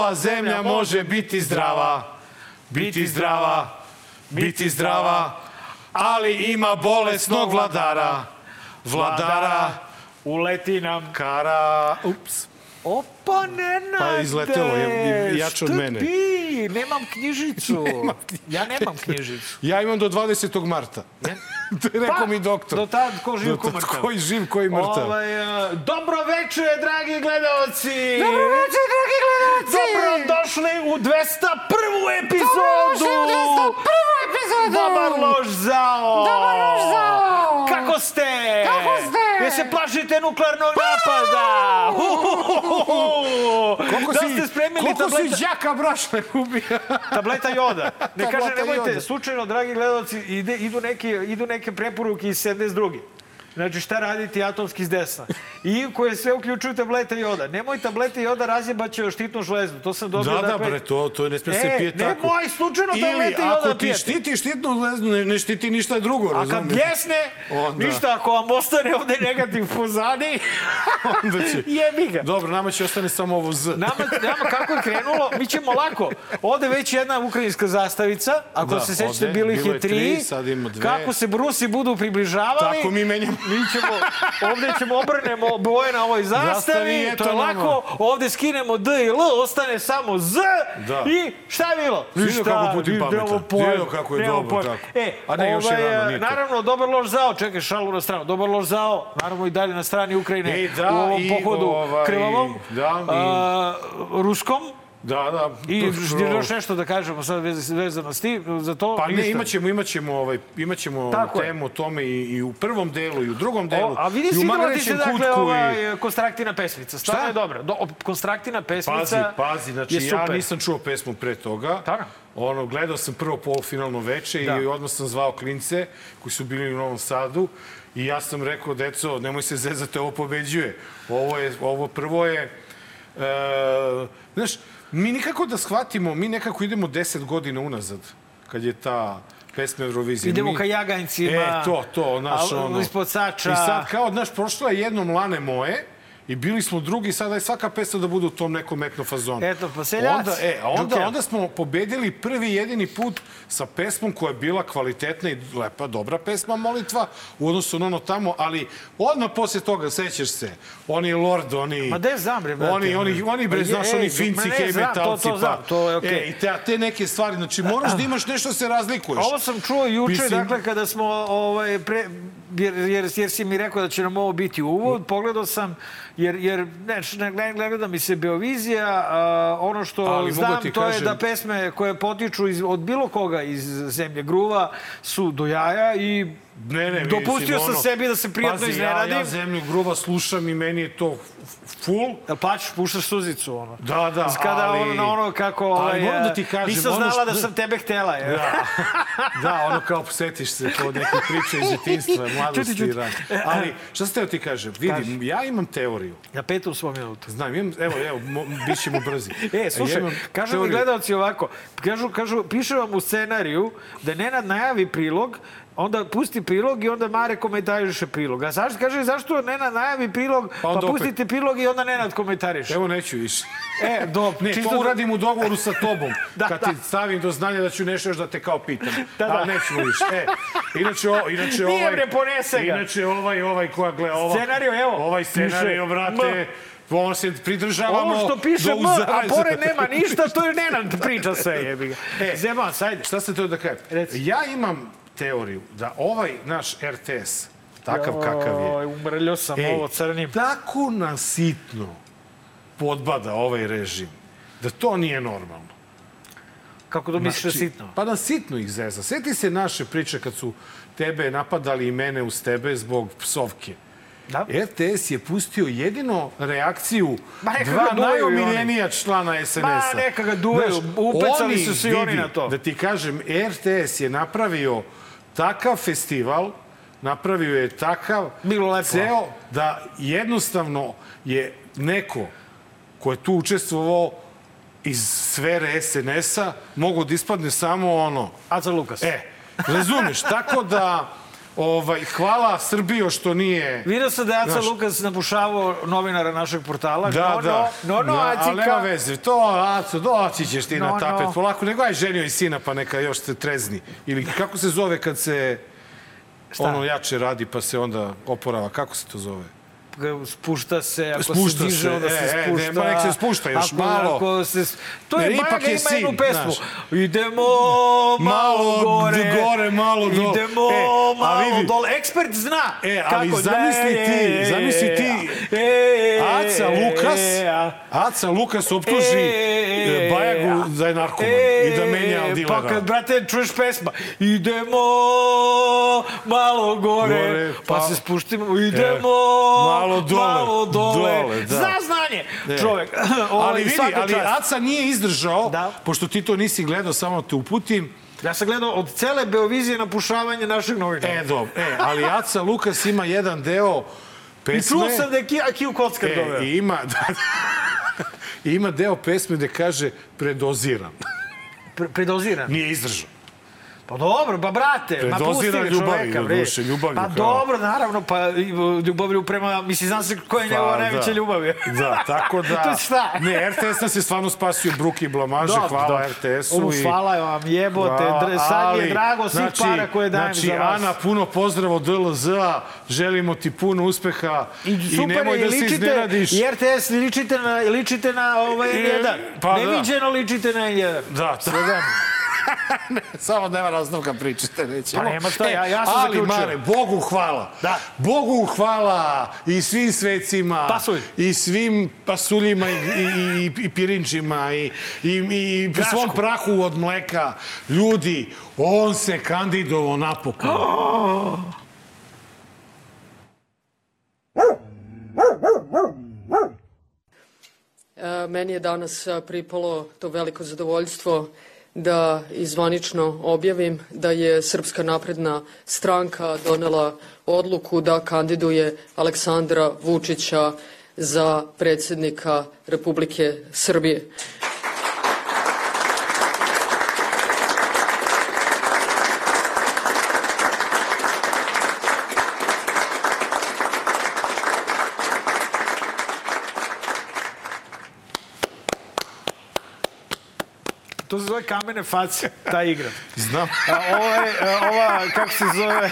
Ova zemlja može biti zdrava, biti zdrava, biti zdrava, ali ima bolesnog vladara. Vladara, Uleti nam. kara... Ups. Opa, Nenade! Pa izletelo je, jače od mene. ti? Nemam knjižicu. ja nemam knjižicu. Ja imam do 20. marta. to je rekao mi doktor. Do tad ko živ, ko mrtav. Koji živ, koji mrtav. Ovaj, uh, dobro veče, dragi gledalci! Dobro večer, dragi gledalci! Dobrodošli u 201. epizodu! Dobrodošli u 201. epizodu! Dobar lož zao! Dobar lož zao! Kako ste? Kako ste? Je se plašite nuklearnog napada? Koliko da si, ste spremili koliko tableta, si đaka brašne ubija? tableta joda. Ne kaže, nemojte, slučajno, dragi gledalci, ide, idu, neke, idu neke preporuke iz 72. Znači, šta raditi atomski s desna. I koje sve uključuju tablete joda. Nemoj tablete joda razjebaće štitnu žlezdu. To sam dobio. Da, da, dakle, bre, to, to ne sme se E, pije tako. nemoj slučajno Ili, tablete joda ako ti štiti štitnu leznu, ne, ne štiti ništa drugo, A kad bljesne, Onda. ništa, ako vam ostane ovde negativ pozadi, Onda će... jebi ga. Dobro, nama će ostane samo ovo Z. Nama, nama kako je krenulo, mi ćemo lako. Ovde već jedna ukrajinska zastavica, ako Da, se sećate, bilo ih je tri. tri, sad ima dve. Kako se Brusi budu približavali, Tako mi menjamo. Mi ćemo, ovde ćemo obrnemo boje na ovoj zastavi, Zastavi, to je nama. lako, ovde skinemo D i L, ostane samo Z Da. i šta je bilo? Vidio kako Putin pametan. pojma, Vidio kako je dobro, tako. E, A ne, još je ovaj, rano, nije. Naravno, dobar loš zao, čekaj šalu na stranu, dobar loš zao, naravno i dalje na strani Ukrajine E, da, u ovom i pohodu ovaj, krvavom, da, i- a, ruskom, Da, da. I to- još nešto da kažemo sad vez- vezano s tim, za to Pa ne, ništa. imaćemo, imaćemo, ovaj, imaćemo Tako temu o tome i, i u prvom delu i u drugom delu. O, a vidi i u Magarećem se dakle kutku ova konstraktina pesmica. Stvarno je dobra. Do, konstraktina pesmica Pazi, pazi, znači je super. ja nisam čuo pesmu pre toga. Tako. Ono, gledao sam prvo polufinalno veče Da. i odmah sam zvao klince koji su bili u Novom Sadu i ja sam rekao, deco, nemoj se zezati, ovo pobeđuje. Ovo, je, ovo prvo je... E, znaš, mi nikako da shvatimo, mi nekako idemo 10 godina unazad, kad je ta pesma Eurovizije. Idemo mi, ka Jagancima. E, to, to, naš, a, ono... Ispod sača. I sad, kao, znaš, prošlo je jednom lane moje, I bili smo drugi, sada je svaka pesma da bude u tom nekom etnofazonu. Eto, pa seljaci. Onda, e, onda, onda smo pobedili prvi jedini put sa pesmom koja je bila kvalitetna i lepa, dobra pesma, molitva, u odnosu na ono tamo, ali odmah posle toga, sećaš se, oni Lord, oni... Ma de znam, bre, brate. Oni, oni, oni, bre, Pa znaš, oni ej, finci, hej, znam, to- metalci, to znam, pa... to je okej. E, i te, te neke stvari, znači, moraš da imaš nešto da se razlikuješ. Ovo sam čuo juče, Mislim- dakle, kada smo, ovaj, pre, jer, jer, jer si mi rekao da će nam ovo biti uvod, pogledao sam, jer, jer ne, ne, ne gleda mi se Beovizija, a, ono što Ali znam, to je kažem- da pesme koje potiču iz, od bilo koga iz zemlje gruva su do jaja i Ne, ne, dopustio sam ono, sebi da se prijatno pazi, iznenadim. Ja, ja zemlju gruva slušam i meni je to full. Jel pačeš, puštaš suzicu, ono. Da, da, Kada ali- ono, na ono kako... ali Ovaj, moram da ti kažem, Nisam znala što- da sam tebe htela, je. Da, da, ono kao setiš se po neke priče iz detinstva, mladosti i rad. Ali, šta ste ti kažem? Vidi, Kaži. ja imam teoriju. Na petom svom minutu. Znam, imam, evo, evo, mo, bit ćemo brzi. E, slušaj, Ja kažu mi teoriju. gledalci ovako, kažu, kažu, piše vam u scenariju da Nenad najavi prilog, onda pusti prilog i onda Mare komentariše prilog. A zašto, kaže, zašto Nenad najavi prilog, pa, Pa pustite prilog i onda Nenad komentariše. Evo, neću više. E, do, Ne, čisto to da- uradim u dogovoru sa tobom. Da, kad da. ti stavim do znanja da ću nešto još da te kao pitam. Da, da. Ali nećemo više. E, inače, o, inače Nije, ovaj... bre, ponese ga. Inače, ovaj, ovaj koja gleda... Ova, Scenario, evo, Ovaj scenario, brate, on se pridržavamo... Ovo što piše M, a pored nema ništa, to je Nenad priča sve, jebi ga. E. Zeman, sajde. Šta ste to da kažem? Ja imam teoriju da ovaj naš RTS, takav kakav je, umrljio sam ej, ovo crnim. tako nasitno podbada ovaj režim, da to nije normalno. Kako to misliš da Znači, sitno? Pa na sitno ih zeza. Sjeti se naše priče kad su tebe napadali i mene uz tebe zbog psovke. Da? RTS je pustio jedino reakciju neka dva najomiljenija člana SNS-a. Ma, neka ga duvaju. Upecali su se i oni na to. Da ti kažem, RTS je napravio takav festival, napravio je takav Bilo lepo. ceo da jednostavno je neko ko je tu učestvovao iz sfere SNS-a mogu da ispadne samo ono Aca Lukas. E, razumeš, tako da Ovaj, hvala Srbijo što nije... Vidio sam da je Aca Znaš- Lukas napušavao novinara našeg portala. Da, no, da. No, no, no, da, Acika. ali nema veze. To, Aco, doći ćeš ti No, na tapet. no. Polako, nego aj ženio i sina, pa neka još se trezni. Ili kako se zove kad se ono jače radi, pa se onda oporava. Kako se to zove? Spušta se, ako Spušta se diže, se, onda e, se e, spušta. nema, nek se spušta još ako, malo. Ako se, to je ipak je ima sin, jednu pesmu. znaš. Idemo malo, Malo gore. gore, malo dole. Idemo E, malo vidi. dole. Ekspert zna. E, ali kako, zamisli e, ti, e, zamisli ti, e, Aca Lukas, e, Aca Lukas optuži E, e, Bajagu da je narkoman i da menja dilera. Pa kad, brate, čuješ pesma, idemo malo gore, Gore, pa, pa- se spuštimo, idemo malo dole, malo dole. dole, da. Zna znanje, Ne. čovek. Ovaj, Ali vidi, ali. Aca nije izdržao, Da. pošto ti to nisi gledao, samo te uputim. Ja sam gledao od cele Beovizije napušavanje našeg novinara. E, dobro. E, ali Aca Lukas ima jedan deo I pesme. čuo sam da je Ki- Kiju Kockar doveo. E, i ima, da, i ima deo pesme gde kaže predoziran. Pre- Predoziran. Nije izdržao. Pa dobro, pa brate, ma pusti ga ljubavi, čoveka, bre. duše, ljubavlju, Pa kao. dobro, naravno, pa i, ljubavlju prema, mislim, znam se koja je njegova najveća da. ljubav. je. Da, tako da... to šta? Ne, RTS nas je stvarno spasio bruke i blamaže, Dobro, hvala. RTS-u. I- hvala vam, jebote, dr- sad mi je ali, drago svih znači, para koje dajem znači, za vas. Ana, puno pozdrav od DLZ-a, želimo ti puno uspeha I, super, nemoj je, da se ličite, iznenadiš. i RTS ličite na, ličite na ovaj I- N1. pa da. Neviđeno ličite na N1. Da, to Samo nema raznovka pričate, nećemo. Pa nema šta, ja- ja sam Ali, zaključio. Mare, Bogu hvala. Da. Bogu hvala i svim svecima. Pasulj. I svim pasuljima i, i, i, i pirinčima i, i, i Grašku. svom prahu od mleka. Ljudi, on se kandidovao napokon. E, Meni je danas e, pripalo to veliko zadovoljstvo da izvanično objavim da je Srpska napredna stranka donela odluku da kandiduje Aleksandra Vučića za predsednika Republike Srbije. Zove kamene face, ta igra. Znam. A ovo je, e, ova, kako se zove,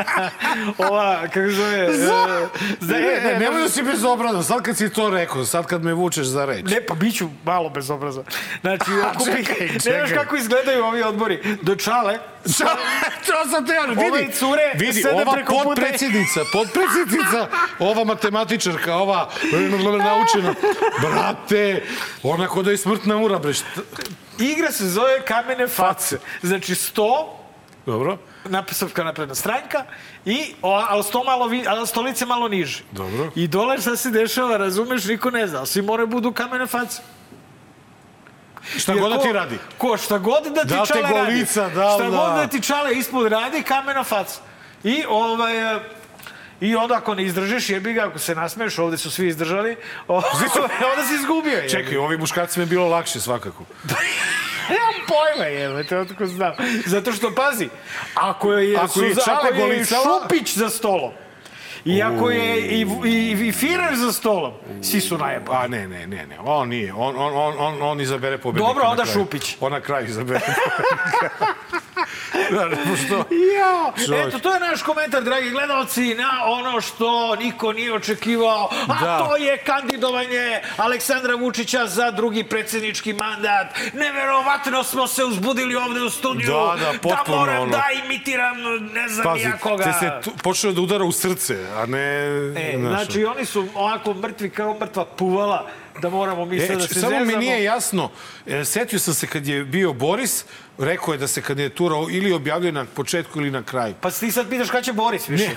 ova, kako se zove, e, za, Ne, e, ne, nemoj da si bezobrazan. Sad kad si to rekao, sad kad me vučeš za reč. Ne, pa bit ću malo bezobrazan. Znači, ako bi, čekaj, ne znaš čekaj. kako izgledaju ovi odbori. Do čale, to sam te vidi. Ove cure vidi, ova preko puta i- podpredsjednica, podpredsjednica, ova matematičarka, ova naučena. Brate, ona kod da je smrtna mura, bre. šta- igra se zove kamene face. Znači, sto, Dobro, napisavka napredna stranka, i, ali, sto malo, vi- ali stolice malo niže. Dobro. I dole šta se dešava, razumeš, niko ne zna. Svi moraju budu kamene face. šta Jer god da ti radi. Ko, šta god da ti Da čale radi. golica, da li šta da- god da ti čale ispod radi, kamena faca. I ovaj... I onda ako ne izdržiš, jebi ga, ako se nasmeješ, ovde su svi izdržali, onda si izgubio. jebi. Čekaj, ovi muškarci mi je bilo lakše svakako. Nemam pojma, jebe, to tako znam. Zato što, pazi, ako je, Ako je Suza- Čale ako je golicala- Šupić za stolom, i ako je i, i, i Firer za stolom, svi su najebali. A ne, ne, ne, ne, on nije. On, on, on, on, on izabere pobednika. Dobro, onda kraju. Šupić. On na kraju izabere da, pošto... Ja, Čovjek. eto, to je naš komentar, dragi gledalci, na ono što niko nije očekivao, a Da. to je kandidovanje Aleksandra Vučića za drugi predsjednički mandat. Neverovatno smo se uzbudili ovde u studiju Da, da, potpuno moram ono. da imitiram ne znam Pazi, ja koga. te se tu, počeo da udara u srce, a ne... E, znaš, znači, oni su ovako mrtvi kao mrtva puvala, da moramo mi E, sad da č- se samo mi zezamo. nije jasno, e, setio sam se kad je bio Boris, rekao je da se kandidatura ili objavljuje na početku ili na kraju. Pa ti sad pitaš kada će Boris više?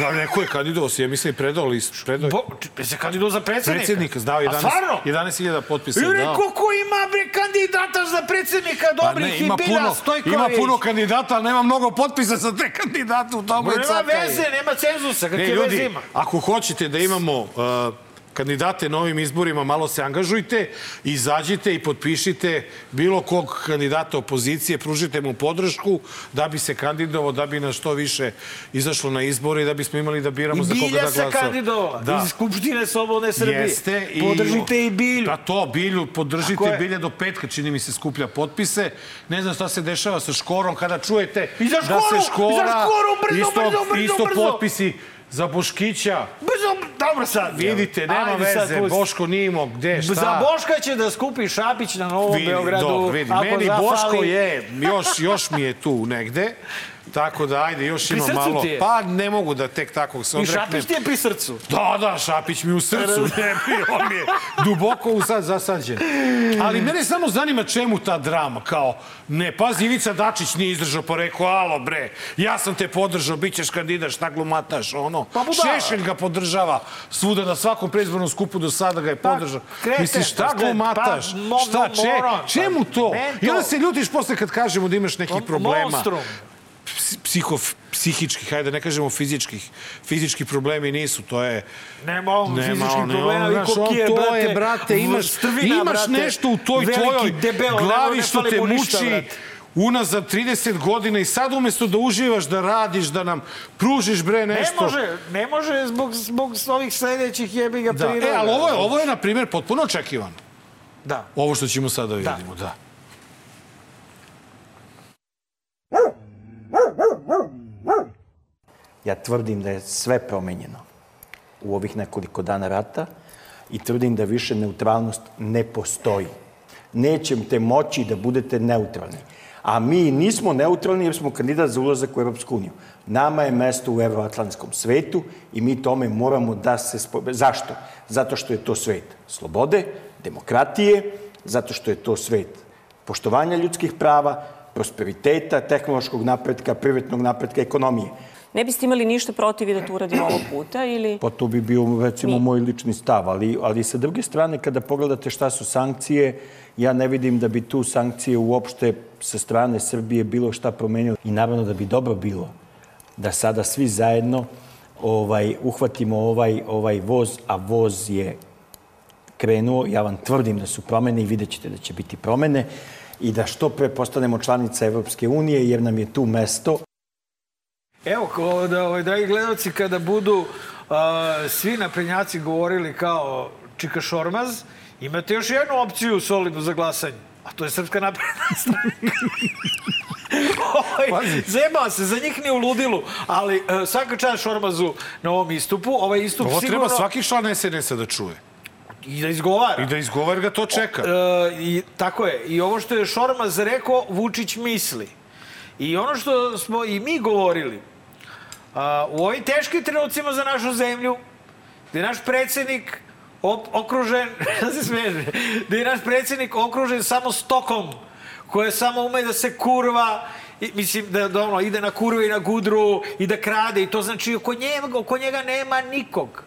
Ne, neko je kandidovao se, ja mislim, je predao list. Predao Bo, se kandiduo za predsjednika? predsjednika, zdao A 11 stvarno? 11.000 potpisa. I dao. rekao ko ima bre kandidata za predsjednika Pa dobrih ne, i ima Bilja puno, Stojković. ima puno kandidata, ali nema mnogo potpisa za te kandidate u tomu je Nema veze, nema cenzusa, kakve Ne, veze ljudi, ima? ako hoćete da imamo uh, kandidate na ovim izborima, malo se angažujte, izađite i potpišite bilo kog kandidata opozicije, pružite mu podršku da bi se kandidovao, da bi nas što više izašlo na izbore i da bismo imali da biramo I za koga Bilja da se glasamo. kandidovala. Da. Iz Skupštine Slobodne Srbije. Jeste. I, Podržite i Bilju. Da to, Bilju, podržite je. Bilje do petka, čini mi se, skuplja potpise. Ne znam šta se dešava sa Škorom kada čujete I za da Škoru, se i Škora, Škoru, brzo, isto, brzo, brzo, isto brzo. potpisi za Boškića. Brzo, dobro sad. Vidite, nema Ajde sad veze, pusti. Boško Nimo, gde, šta? Za Boška će da skupi Šapić na Novom Vidi, Beogradu. dobro, vidi. ako Meni zafali. Boško je, još, još mi je tu negde. Tako da, ajde, još ima malo. Pa ne mogu da tek tako se I odreknem. Šapić ti je pri srcu. Da, da, Šapić mi u srcu, ne on je duboko u sad zasađen. Ali mene samo zanima čemu ta drama, kao, ne, pazi, Ivica Dačić nije izdržao, pa rekao, alo bre, ja sam te podržao, bit ćeš kandidat, šta glumataš, ono. Pa budala. Šešelj ga podržava svuda na svakom predizbornom skupu do sada ga je podržao. krete, Misliš, šta pa, glumataš? pa, mo- šta, če, pa, čemu to? I onda se ljutiš posle kad kažemo da imaš nekih problema Monstrum. Ps- psiho, psihičkih, hajde da ne kažemo fizičkih, fizički problemi nisu, to je... Nema on fizičkih on, problema, on, i znaš, ko on, kije, to brate, je, brate, imaš, strvina, imaš brate, nešto u toj tvojoj debel, ne- glavi ne što te mu ništa, muči brate. unazad 30 godina i sad umesto da uživaš, da radiš, da nam pružiš bre Ne nešto. može, ne može zbog, zbog ovih sledećih jebi ga Da. priroda. E, ali ovo je, ovo je, na primjer, potpuno očekivano. Da. Ovo što ćemo sada vidimo, da. Ja tvrdim da je sve promenjeno u ovih nekoliko dana rata i tvrdim da više neutralnost ne postoji. Nećete moći da budete neutralni. A mi nismo neutralni jer smo kandidat za ulazak u Evropsku uniju. Nama je mesto u evroatlantskom svetu i mi tome moramo da se... Spo... Zašto? Zato što je to svet slobode, demokratije, zato što je to svet poštovanja ljudskih prava, prosperiteta, tehnološkog napretka, privrednog napretka, ekonomije. Ne biste imali ništa protiv i da to uradimo ovog puta ili... Pa to bi bio recimo moj lični stav, ali, ali sa druge strane kada pogledate šta su sankcije, ja ne vidim da bi tu sankcije uopšte sa strane Srbije bilo šta promenilo. I naravno da bi dobro bilo da sada svi zajedno ovaj uhvatimo ovaj ovaj voz, a voz je krenuo. Ja vam tvrdim da su promene i vidjet ćete da će biti promene i da što pre postanemo članica Evropske unije jer nam je tu mesto. Evo, ko da, ovaj, dragi gledalci, kada budu a, svi naprednjaci govorili kao Čika Šormaz, imate još jednu opciju solidnu za glasanje, a to je Srpska napredna stranka. Ovaj, Zeba se, za njih nije u ludilu, ali uh, svaka čast Šormazu na ovom istupu. Ovaj istup Ovo sigurno... treba svaki član SNS-a da čuje. I da izgovara. I da izgovar ga to čeka. E, i, tako je. I ovo što je Šormaz rekao, Vučić misli. I ono što smo i mi govorili, u ovim teškim trenucima za našu zemlju, gde je naš predsednik op, okružen, ja se smijem, gde je naš predsednik okružen samo stokom, koja samo ume da se kurva, i, mislim da, da ono, ide na kurve i na gudru i da krade i to znači oko njega, oko njega nema nikog.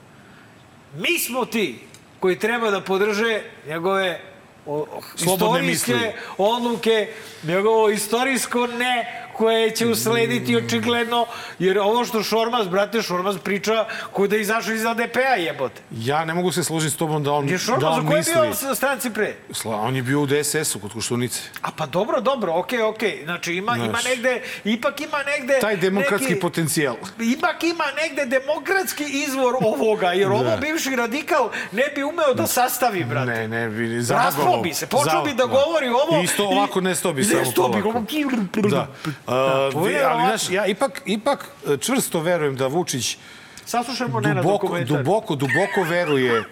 Mi smo ti koji treba da podrže njegove o, o, istorijske odluke, njegovo istorijsko ne koje će uslediti očigledno, jer ovo što Šormaz, brate, Šormaz priča ko da je izašao iz ADP-a jebote. Ja ne mogu se složiti s tobom da on, Je da Šormaz, on u kojoj je misli. bio stranci pre? Sla, on je bio u DSS-u kod Koštunice. A pa dobro, dobro, okej, okej. Znači ima, ima Znaš. negde, ipak ima negde... Taj demokratski neki, potencijal. Ipak ima negde demokratski izvor ovoga, jer ovo bivši radikal ne bi umeo da sastavi, brate. Ne, ne, vidi, Raspao zamagovao. bi se, počeo bi da govori ovo... Isto ovako nesto bi, samo Nesto bi, polako. ovo... Da. Uh, je vi, ali, znaš, ja ipak, ipak e, čvrsto verujem da Vučić Saslušajmo Nenad duboko, duboko, duboko veruje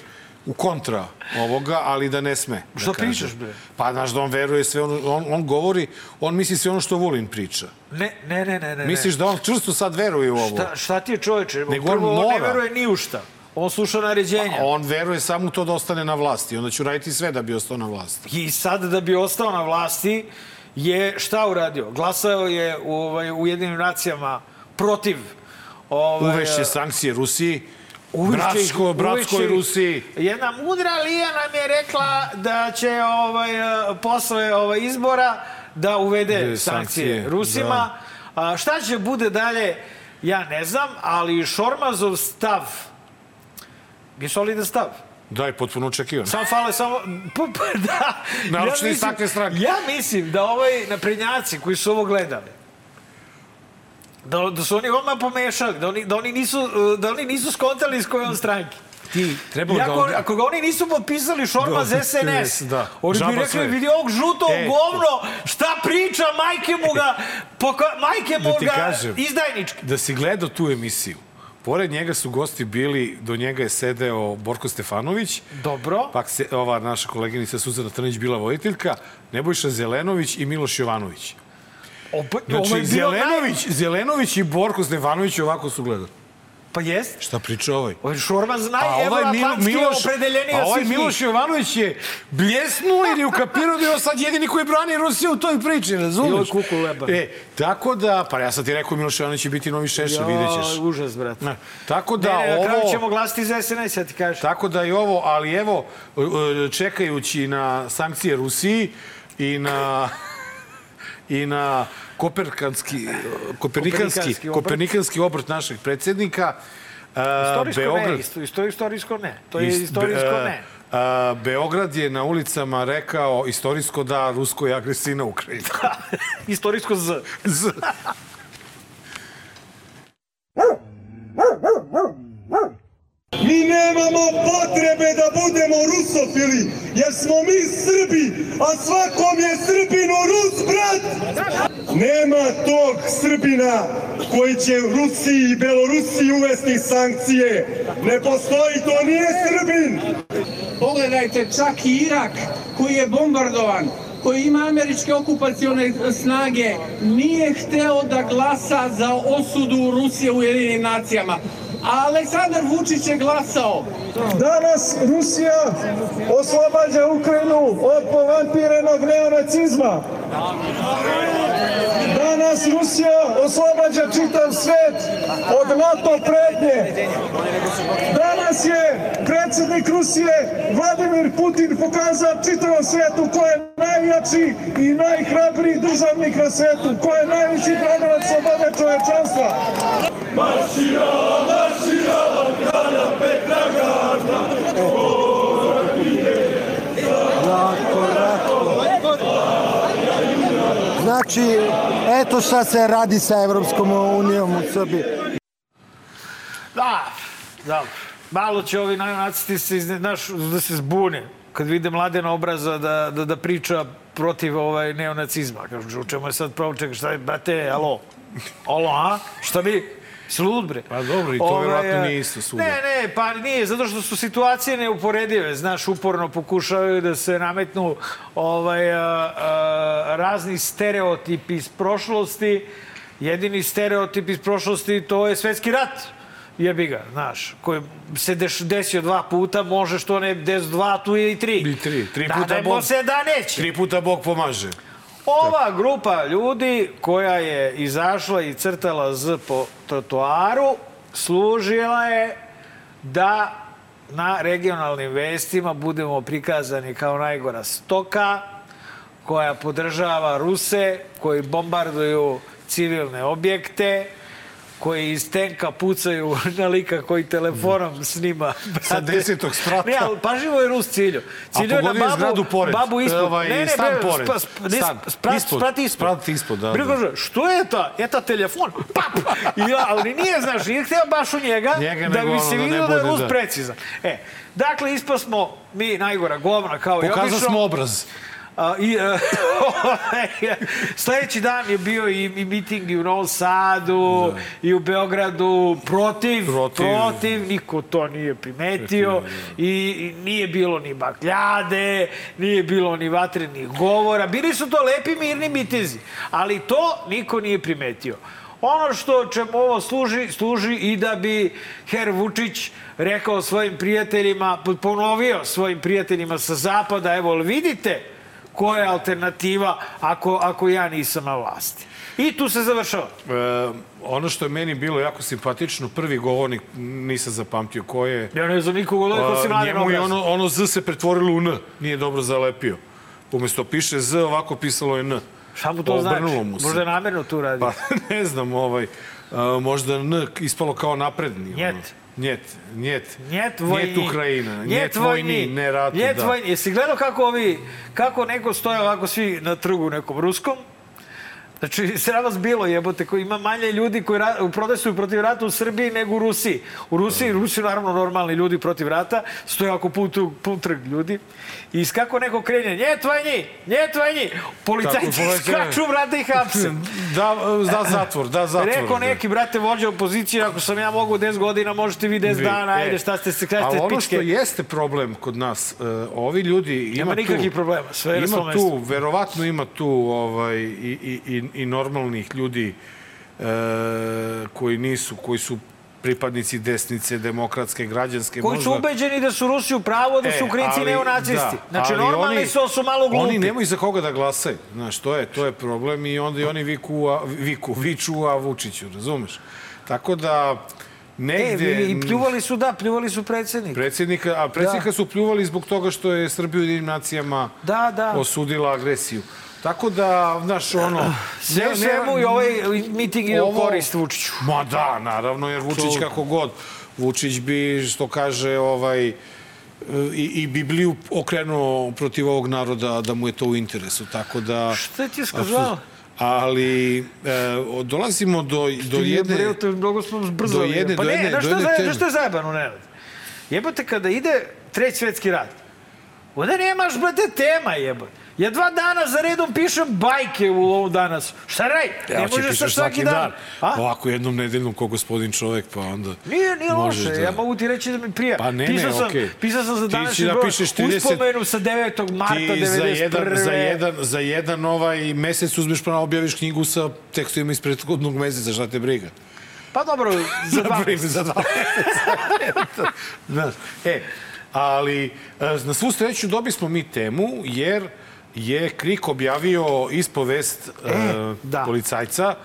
u kontra ovoga, ali da ne sme. Da Šta pričaš, bre? Pa, znaš, da on veruje sve ono, on, on govori, on misli sve ono što Vulin priča. Ne, ne, ne, ne, ne. Misliš da on čvrsto sad veruje u ovo? Šta, šta ti je čoveče? Nego on Prvo, on ne mora. veruje ni u šta. On sluša naređenja. A on veruje samo u to da ostane na vlasti. Onda ću raditi sve da bi ostao na vlasti. I sad da bi ostao na vlasti je šta uradio? Glasao je u, ovaj, u jedinim nacijama protiv ovaj, Uvešće sankcije Rusiji, Uvešće bratsko, bratskoj Rusiji. Jedna mudra Lija nam je rekla da će ovaj, posle ovaj, izbora da uvede sankcije, sankcije, Rusima. A, šta će bude dalje, ja ne znam, ali Šormazov stav je solidan stav. Da, i potpuno očekivano. Samo fale, samo... Pa, pa, da. Naročito iz mislim- takve stranke. Ja mislim da ovaj naprednjaci koji su ovo gledali, da, da su oni odmah pomešali, da oni, da oni, nisu, da oni nisu skontali iz koje on stranke. Ti, trebalo I da... ako, onda- ako ga oni nisu potpisali Šormaz Da, SNS, da. oni bi rekli, sve. vidi ovog žutog E. govno, šta priča, majke mu ga, poka, majke mu Da ga, kažem. izdajnički. Da si gledao tu emisiju, pored njega su gosti bili, do njega je sedeo Borko Stefanović, Dobro. pak se, ova naša koleginica Suzana Trnić bila voditeljka, Nebojša Zelenović i Miloš Jovanović. Opa, Znači, ovo je bio Zelenović, Zelenović i Borko Stefanović ovako su gledali. Pa jest. Šta priča ovaj? Ovo je Šormaz A ovaj Milo, Miloš, opredeljeniji a od ovaj. Miloš Jovanović je bljesnuo je ukapirao da je sad jedini koji brani Rusiju u toj priči, ovo razumiješ? je kuku leban. E, tako da, pa ja sad ti rekao Miloš Jovanović će biti novi šešelj, vidjet ćeš. Užas, brate. Ne, tako da ne, ne, na kraju ovo... ćemo glasiti za SNS, ja ti kažem. Tako da i ovo, ali evo, e, čekajući na sankcije Rusiji i na i na koperkanski, kopernikanski, Kopernikanski obrt. kopernikanski obrt našeg predsjednika, e, Istorijsko Beograd, ne, isto, isto, istorijsko ne. To je Ist- istorijsko e, ne. a, Beograd je na ulicama rekao istorijsko da ruskoj agresiji na Ukrajinu. Istorijsko Z. Z. Mi nemamo potrebe da budemo rusofili, jer smo mi Srbi, a svakom je Srbinu Rus brat. Nema tog Srbina koji će Rusiji i Belorusiji uvesti sankcije. Ne postoji, to nije Srbin. Pogledajte, čak i Irak koji je bombardovan, koji ima američke okupacione snage, nije hteo da glasa za osudu Rusije u jedinim nacijama. A Aleksandar Vučić je glasao. Danas Rusija oslobađa Ukrajinu od povampirenog neonacizma. Danas Rusija oslobađa čitav svet od NATO pretnje. Danas je predsjednik Rusije Vladimir Putin pokazao čitavom svetu ko je najjači i najhrabriji državnik na svetu, ko je najveći branilac slobode čovečanstva. Znači, eto šta se radi sa Evropskom unijom u Srbiji. Da, da. Malo će ovi neonacisti se, znaš, da se zbune kad vide mladena obraza da, da, da priča protiv ovaj neonacizma. Kažu, u čemu je sad problem? Čekaj, šta je, brate, alo? Alo, a? Šta bi? Si lud, bre? Pa dobro, i to Ovaj, verovatno a, nije isto svuda. Ne, ne, pa nije, zato što su situacije neuporedive. Znaš, uporno pokušavaju da se nametnu ovaj, a, a, razni stereotipi iz prošlosti. Jedini stereotip iz prošlosti to je svetski rat. Jebi ga, znaš, koji se deš, desio dva puta, može što ne des dva, tu je i tri. I tri. Tri da, puta ne Bog- se da neće. Tri puta Bog pomaže. Ova grupa ljudi koja je izašla i crtala Z po trotoaru služila je da na regionalnim vestima budemo prikazani kao najgora stoka koja podržava Ruse koji bombarduju civilne objekte koji iz tenka pucaju na lika koji telefonom snima. Sa brate. desetog sprata. Ne, ali pažljivo je Rus cilju. Cilju je na babu, zgradu pored. babu ispod. Ovaj, ne, ne, stan bre, pored. spa- sp- ne, Stan. sprat, Ispod. sprat ispod. Sprat ispod, da, Bre, da. što je ta? Je ta telefon? Pap! I, ja, ali nije, znaš, nije htio baš u njega, Njega, da bi se da vidio da je Rus da. precizan. E, dakle, ispod smo mi najgora govna, kao i Pokazao obično. smo obraz. A, i, e, sledeći dan je bio i, i miting i u Novom Sadu, i u Beogradu, protiv, Protiv. protiv, niko to nije primetio i, i nije bilo ni bakljade, nije bilo ni vatrenih govora, bili su to lepi mirni mitezi, ali to niko nije primetio. Ono što čemu ovo služi, služi i da bi Her Vučić rekao svojim prijateljima, ponovio svojim prijateljima sa zapada, evo, vidite koja je alternativa ako, ako ja nisam na vlasti. I tu se završava. E, ono što je meni bilo jako simpatično, prvi govornik nisam zapamtio ko je. Ja ne znam nikog od ovih osim A, mladen njemu je ono, ono Z se pretvorilo u N, nije dobro zalepio. Umesto piše Z, ovako pisalo je N. Šta mu to znači? Obrnulo mu se. Možda je namjerno tu radi. Pa ne znam, ovaj, a, možda N ispalo kao napredni. Njet. Ono. Njet, njet. Njet vojni. Njet Ukrajina. Njet, vojni, ne ratu, Njet da. vojni. Jesi gledao kako ovi, kako neko stoje ovako svi na trgu nekom ruskom? Znači, sram vas bilo jebote, koji ima manje ljudi koji ra, protestuju protiv rata u Srbiji nego u Rusiji. U Rusiji, Rusi naravno normalni ljudi protiv rata, stoje ako pun, pun trg ljudi. I kako neko krenje, njet vojni, njet vojni, policajci skaču, brate, i hapse. Da, da zatvor, da zatvor. Rekao da. neki, brate, vođa opozicije, ako sam ja mogu 10 godina, možete vi 10 Vi- dana, e, ajde, šta ste se, kada Ali ste ono što pičke. jeste problem kod nas, e, ovi ljudi ima Nema nikakvih problema, sve je ima tu, mestu. verovatno ima tu ovaj, i, i, i, i normalnih ljudi e, koji nisu, koji su pripadnici desnice, demokratske, građanske, Koji možda... su ubeđeni da su Rusi u pravu, da su E, Ukrajinci ali- neonacisti. da, znači, normalni oni- su, ali su malo glupi. Oni nemaju za koga da glasaju. Znaš, to je, to je problem i onda i oni viku, a, viku, viču, a Vučiću, razumeš? Tako da, E, negde... i pljuvali su, da, pljuvali su predsjednika. Predsjednika, a predsjednika su pljuvali zbog toga što je Srbija u jedinim nacijama Da, da. osudila agresiju. Tako da, znaš, ono... Sve ne- u svemu i ovaj miting ide u korist Vučiću. Ma da, naravno, jer Vučić kako god. Vučić bi, što kaže, ovaj, i, i Bibliju okrenuo protiv ovog naroda da mu je to u interesu. Tako da... Šta ti je skazao? Ali e, dolazimo do, do jedne... Je mnogo smo brzo. do jedne- pa do ne, jedne- znaš do što, je- teme. znaš što je zajebano, Nenad? Jebote, kada ide treći svetski rat, onda nemaš, brate, tema, jebote. Ja dva dana za redom pišem bajke u ovom danas. Šta raj? Ja, ne možeš sa svaki dan. A? Ovako jednom nedeljnom ko gospodin čovek, pa onda... Nije, nije loše. da- Ja mogu ti reći da mi prija. Pa ne, pisao ne, sam, okej. Pisao sam za Ti današnji da broj pišeš 30 uspomenu sa 9. marta Ti 91. za jedan, za, jedan, za jedan ovaj mesec uzmeš pa objaviš knjigu sa tekstovima iz prethodnog meseca, šta te briga? Pa dobro, za dva primjer, za dva meseca. Znaš, e, ali e, na svu sreću dobi smo mi temu, jer je Krik objavio ispovest e, da. policajca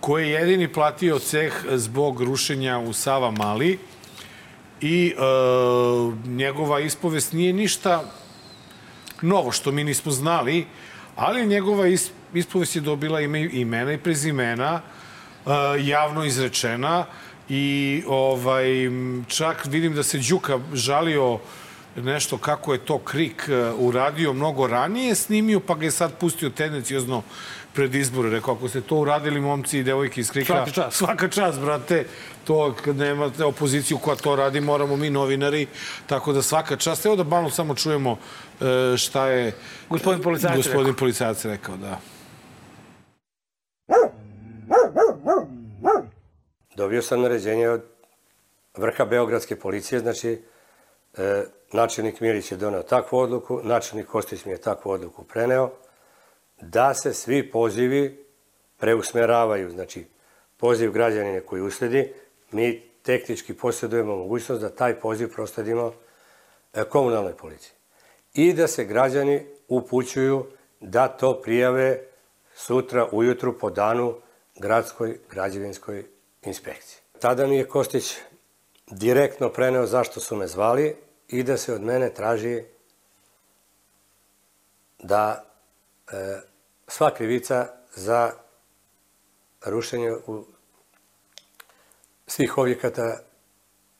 koji je jedini platio ceh zbog rušenja u Sava Mali i e, njegova ispovest nije ništa novo što mi nismo znali, ali njegova is, ispovest je dobila ime, imena i prezimena, e, javno izrečena i ovaj, čak vidim da se Đuka žalio nešto kako je to Krik e, uradio mnogo ranije, snimio pa ga je sad pustio tendencijozno pred izbore. Rekao, ako ste to uradili momci i devojke iz Krika, Svaka čast. svaka čast, brate. To kad nemate opoziciju koja to radi, moramo mi novinari. Tako da svaka čast. Evo da malo samo čujemo e, šta je Gospodin policajac gospodin policajac rekao. Da. Dobio sam naređenje od vrha Beogradske policije, znači e, načelnik Milić je doneo takvu odluku, načelnik Kostić mi je takvu odluku preneo, da se svi pozivi preusmeravaju, znači poziv građanine koji usledi, mi tehnički posjedujemo mogućnost da taj poziv prosledimo e, komunalnoj policiji. I da se građani upućuju da to prijave sutra ujutru po danu gradskoj građevinskoj inspekciji. Tada mi je Kostić direktno preneo zašto su me zvali i da se od mene traži da e, sva krivica za rušenje u svih objekata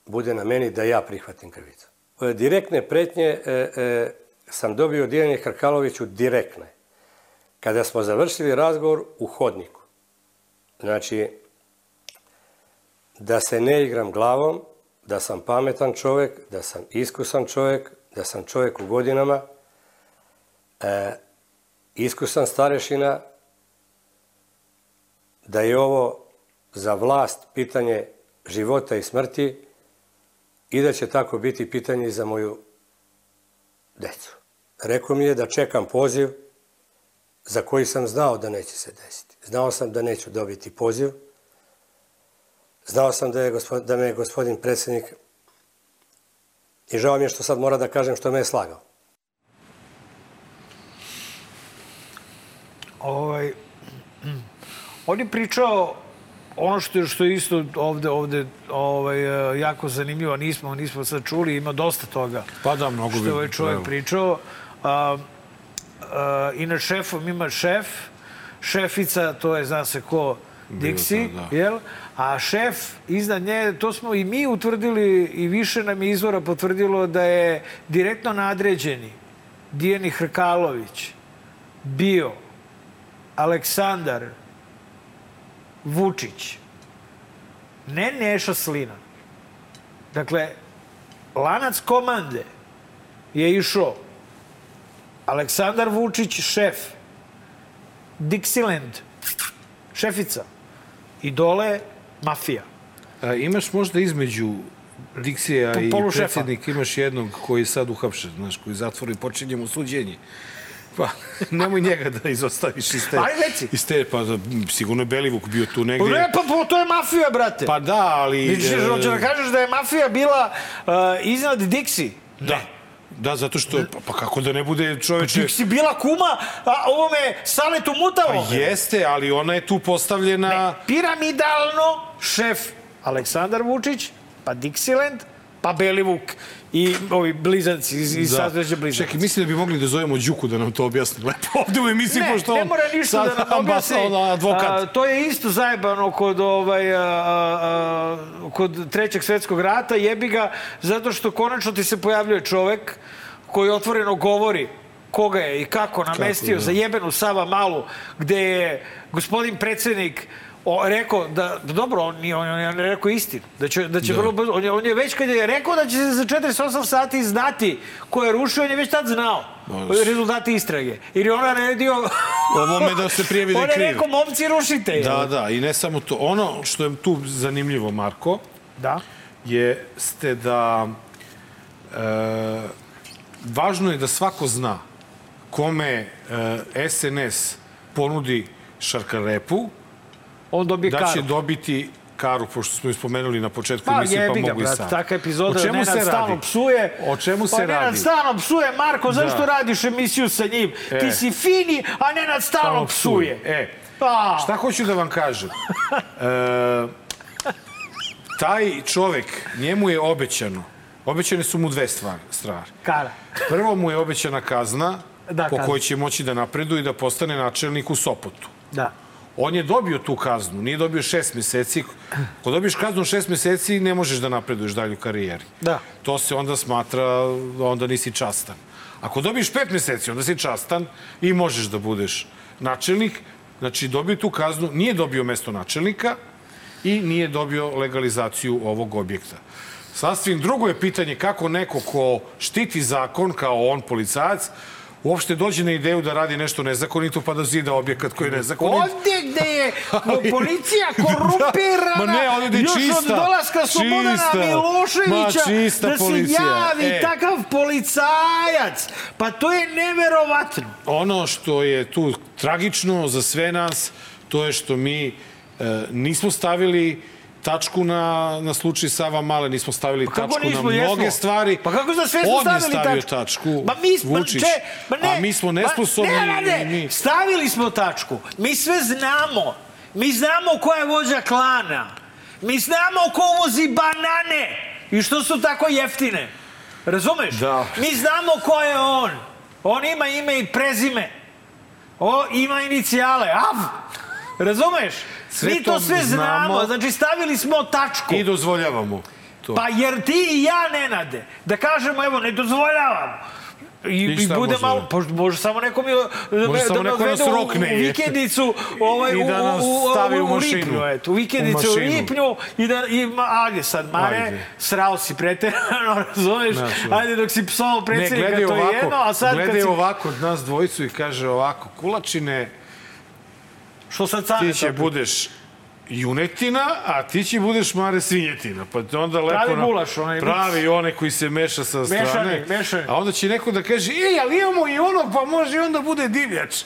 bude na meni da ja prihvatim krivicu. E, Direktne pretnje e, e, sam dobio od Dijane Hrkaloviću direktne. Kada smo završili razgovor u hodniku, znači, da se ne igram glavom, da sam pametan čovek, da sam iskusan čovek, da sam čovek u godinama, e, iskusan starešina, da je ovo za vlast pitanje života i smrti i da će tako biti pitanje za moju decu. Rekao mi je da čekam poziv za koji sam znao da neće se desiti. Znao sam da neću dobiti poziv. Znao sam da, je gospod, da me je gospodin predsjednik i žao mi je što sad mora da kažem što me je slagao. Ovaj, on je pričao ono što je, što je isto ovde, ovde ovaj, jako zanimljivo, nismo, nismo sad čuli, ima dosta toga Pa da, mnogo što bi- je ovaj čovjek pričao. A, a, I nad šefom ima šef, šefica, to je, zna se ko, Dixi, da. jel? A šef iznad nje, to smo i mi utvrdili i više nam je izvora potvrdilo da je direktno nadređeni Dijeni Hrkalović bio Aleksandar Vučić, ne Neša Slina. Dakle, lanac komande je išao Aleksandar Vučić, šef, Dixieland, šefica, i dole mafija. A, imaš možda između Diksija Po- i predsjednik, imaš jednog koji je sad uhapšen, znaš, koji zatvori i počinje mu suđenje. Pa, nemoj njega da izostaviš iz te... Ajde, reci. Iz te, pa, sigurno je Belivuk bio tu negdje. ne, pa, pa to je mafija, brate. Pa da, ali... Misliš, e, hoće da kažeš da je mafija bila uh, iznad Dixi? Da. Da, zato što, pa, pa kako da ne bude čoveče... Dixi bila kuma a, ovome Saletu Mutavom. Pa jeste, ali ona je tu postavljena... Piramidalno šef Aleksandar Vučić, pa Dixieland, pa Belivuk i ovi blizanci iz, iz da. blizanci. Čekaj, mislim da bi mogli da zovemo Đuku da nam to objasni lepo ovde u emisiji, ne, pošto ne on mora ništa da nam objasni. advokat. A, to je isto zajebano kod, ovaj, a, a, kod trećeg svetskog rata, jebi ga, zato što konačno ti se pojavljuje čovek koji otvoreno govori koga je i kako namestio da. za jebenu Sava Malu, gde je gospodin predsednik o, rekao da, da dobro, on, nije, on, je rekao istinu, da će, da će Da. vrlo brzo, on je, on je već kad je rekao da će se za 48 sati znati ko je rušio, on je već tad znao Da. rezultati istrage. Jer je on naredio... Ovome da se prijavi da je On je kriv. rekao, momci, rušite. je. Da, da, i ne samo to. Ono što je tu zanimljivo, Marko, Da. je ste da e, važno je da svako zna kome e, SNS ponudi šarkarepu, On dobije da karu. će dobiti karu, pošto smo ju spomenuli na početku Pa emisije, pa mogu i sad. taka epizoda O čemu Nenad se stalno radi? psuje. O čemu se pa Nenad radi? stalno psuje, Marko, zašto Da. radiš emisiju sa njim? E. Ti si fini, a Nenad stalno Stalno psuje. E, Pa. Šta hoću da vam kažem? E, taj čovek, njemu je obećano, obećane su mu dve stvari. stvari. Kara. Prvo mu je obećana kazna Da, po kazna. kojoj će moći da napreduje i da postane načelnik u Sopotu. Da. On je dobio tu kaznu, nije dobio šest meseci. Ako dobiješ kaznu šest meseci, ne možeš da napreduješ dalje u karijeri. Da. To se onda smatra, da onda nisi častan. Ako dobiješ pet meseci, onda si častan i možeš da budeš načelnik. Znači, dobio tu kaznu, nije dobio mesto načelnika i nije dobio legalizaciju ovog objekta. Sasvim drugo je pitanje kako neko ko štiti zakon, kao on, policajac, uopšte dođe na ideju da radi nešto nezakonito pa da zida objekat koji je nezakonit. Ovdje gde je policija korumpirana, ma ne, ovdje je još čista, od dolaska Slobodana Miloševića, ma da se policija, javi e. takav policajac. Pa to je neverovatno. ono što je tu tragično za sve nas, to je što mi e, nismo stavili tačku na, na slučaj Sava Male, nismo stavili Pa tačku nismo, na mnoge jesmo? stvari. Pa kako za sve smo On je stavili stavio tačku? tačku, Ma mi smo, Vučić, če, ma ne, a mi smo nesposobni. Ma, ne, ne, mi... stavili smo tačku. Mi sve znamo. Mi znamo ko je vođa klana. Mi znamo ko uvozi banane i što su tako jeftine. Razumeš? Da. Mi znamo ko je on. On ima ime i prezime. O, ima inicijale. Av! Razumeš? Sve Mi to sve znamo. znamo. Znači, stavili smo tačku. I dozvoljavamo to. Pa jer ti i ja, Nenade, da kažemo, evo, ne dozvoljavam. I, I i bude može? malo, pa može samo neko mi Može da samo me neko odvede nas u, rokne. u vikendicu, ovaj, I da u, nas u, u, stavi u u, u mašinu. Lipnju, eto, u vikendicu U u. Lipnju i da, i, ajde sad, Mare, Ajde. srao si preterano, razumeš? Znači. Ajde, dok si psovao predsjednika, gledaj to je ovako, jedno, a sad kad gledaj si... ovako od nas dvojicu i kaže ovako, kulačine, Što sad ti će budeš junetina, a ti će budeš mare svinjetina. Pa onda lepo... Pravi na- gulaš, onaj Pravi onaj koji se meša sa Mešani, strane. mešani. A onda će neko da kaže, ej, ali imamo i onog, pa može i onda bude divljač.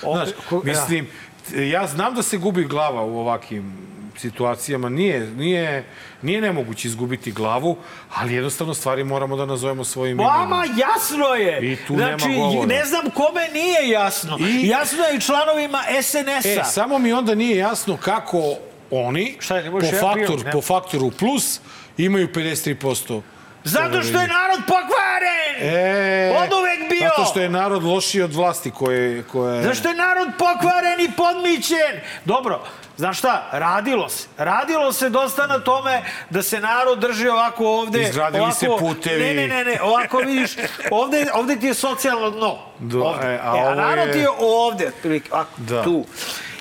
Znaš, mislim, ja znam da se gubi glava u ovakvim situacijama. Nije, nije, nije nemoguće izgubiti glavu, ali jednostavno stvari moramo da nazovemo svojim Vama imenom. jasno je. I tu nema znači, govora. ne znam kome nije jasno. I- Jasno je i članovima SNS-a. E, samo mi onda nije jasno kako oni Šta je, ne po, faktor, ne? po faktoru plus imaju 53% Zato što je narod pokvaren! E, Od uvek bio. Zato što je narod lošiji od vlasti koje... koje... Zašto je narod pokvaren i podmićen? Dobro, znaš šta, radilo se. Radilo se dosta na tome da se narod drži ovako ovde. Izgradili ovako, se putevi. Ne, ne, ne, ne, ovako vidiš, ovde, ovde ti je socijalno dno. Do- ovde. e, a E, a narod je- ti je ovde, otprilike, ovako, Da. tu.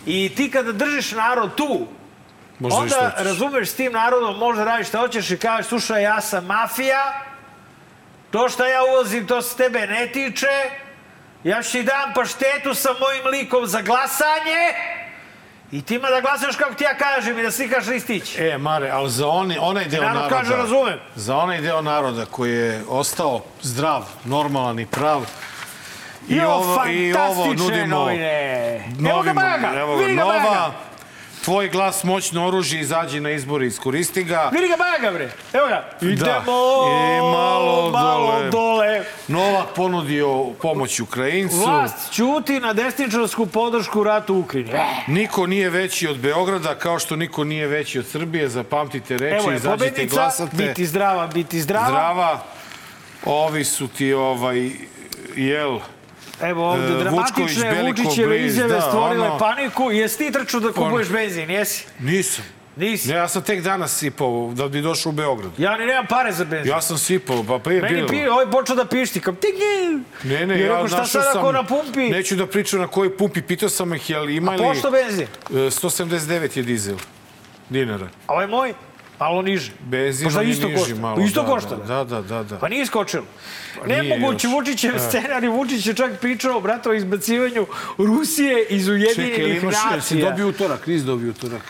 I ti kada držiš narod tu, Možda šta onda razumeš s tim narodom, možda radiš šta hoćeš i kažeš, slušaj, ja sam mafija, to što ja uvozim, to se tebe ne tiče, ja ću ti dam paštetu sa mojim likom za glasanje i ti ima da glasaš kako ti ja kažem i da slikaš listić. E, Mare, ali za oni, onaj deo Narod naroda... kaže, razumem. Za onaj deo naroda koji je ostao zdrav, normalan i prav, I Jo, ovo, i ovo nudimo... novine. Evo Novi, ga Baga, evo ga, vidi ga nova. Tvoj glas moćno oružje, izađi na izbore, iskoristi ga. Vidi ga Baga, bre. Evo ga. Idemo I malo malo dole. dole. Novak ponudio pomoć Ukrajincu. Vlast ćuti na desničarsku podršku ratu u Ukrajini. E, Niko nije veći od Beograda, kao što niko nije veći od Srbije. Zapamtite reči, Evo je izađite i pobednica, glasate. biti zdrava, biti zdrava. Zdrava. Ovi su ti, ovaj, jel, Evo ovde, E, dramatične Vučićeve Bliz, izjave da, stvorile ono- paniku. Jesi ti trčao da kupuješ benzin, jesi? nisam. Nisi. Ne, ja sam tek danas sipao da bi došao u Beograd. Ja ni nemam pare za benzin. Ja sam sipao, pa pa je Meni bilo. pi, ovaj počeo da pišti, kao tik. Ne, ne, ja šta našao sad sam... ako na pumpi? Neću da pričam na kojoj pumpi, pitao sam ih, jel A imali... pošto benzin? E, 179 je dizel. Dinara. A ovaj moj? Malo niže. Benzin Možda isto niži košta. malo. Isto da, košta, Da, da, da, da. Pa nije skočilo. nije Nemoguće. Vučićev E. scenarij, Vučić je čak pričao, brato, o izbacivanju Rusije iz Čekaj, ili Ujedinjenih imaš, jesi nacija. dobio utorak, nisi dobio utorak.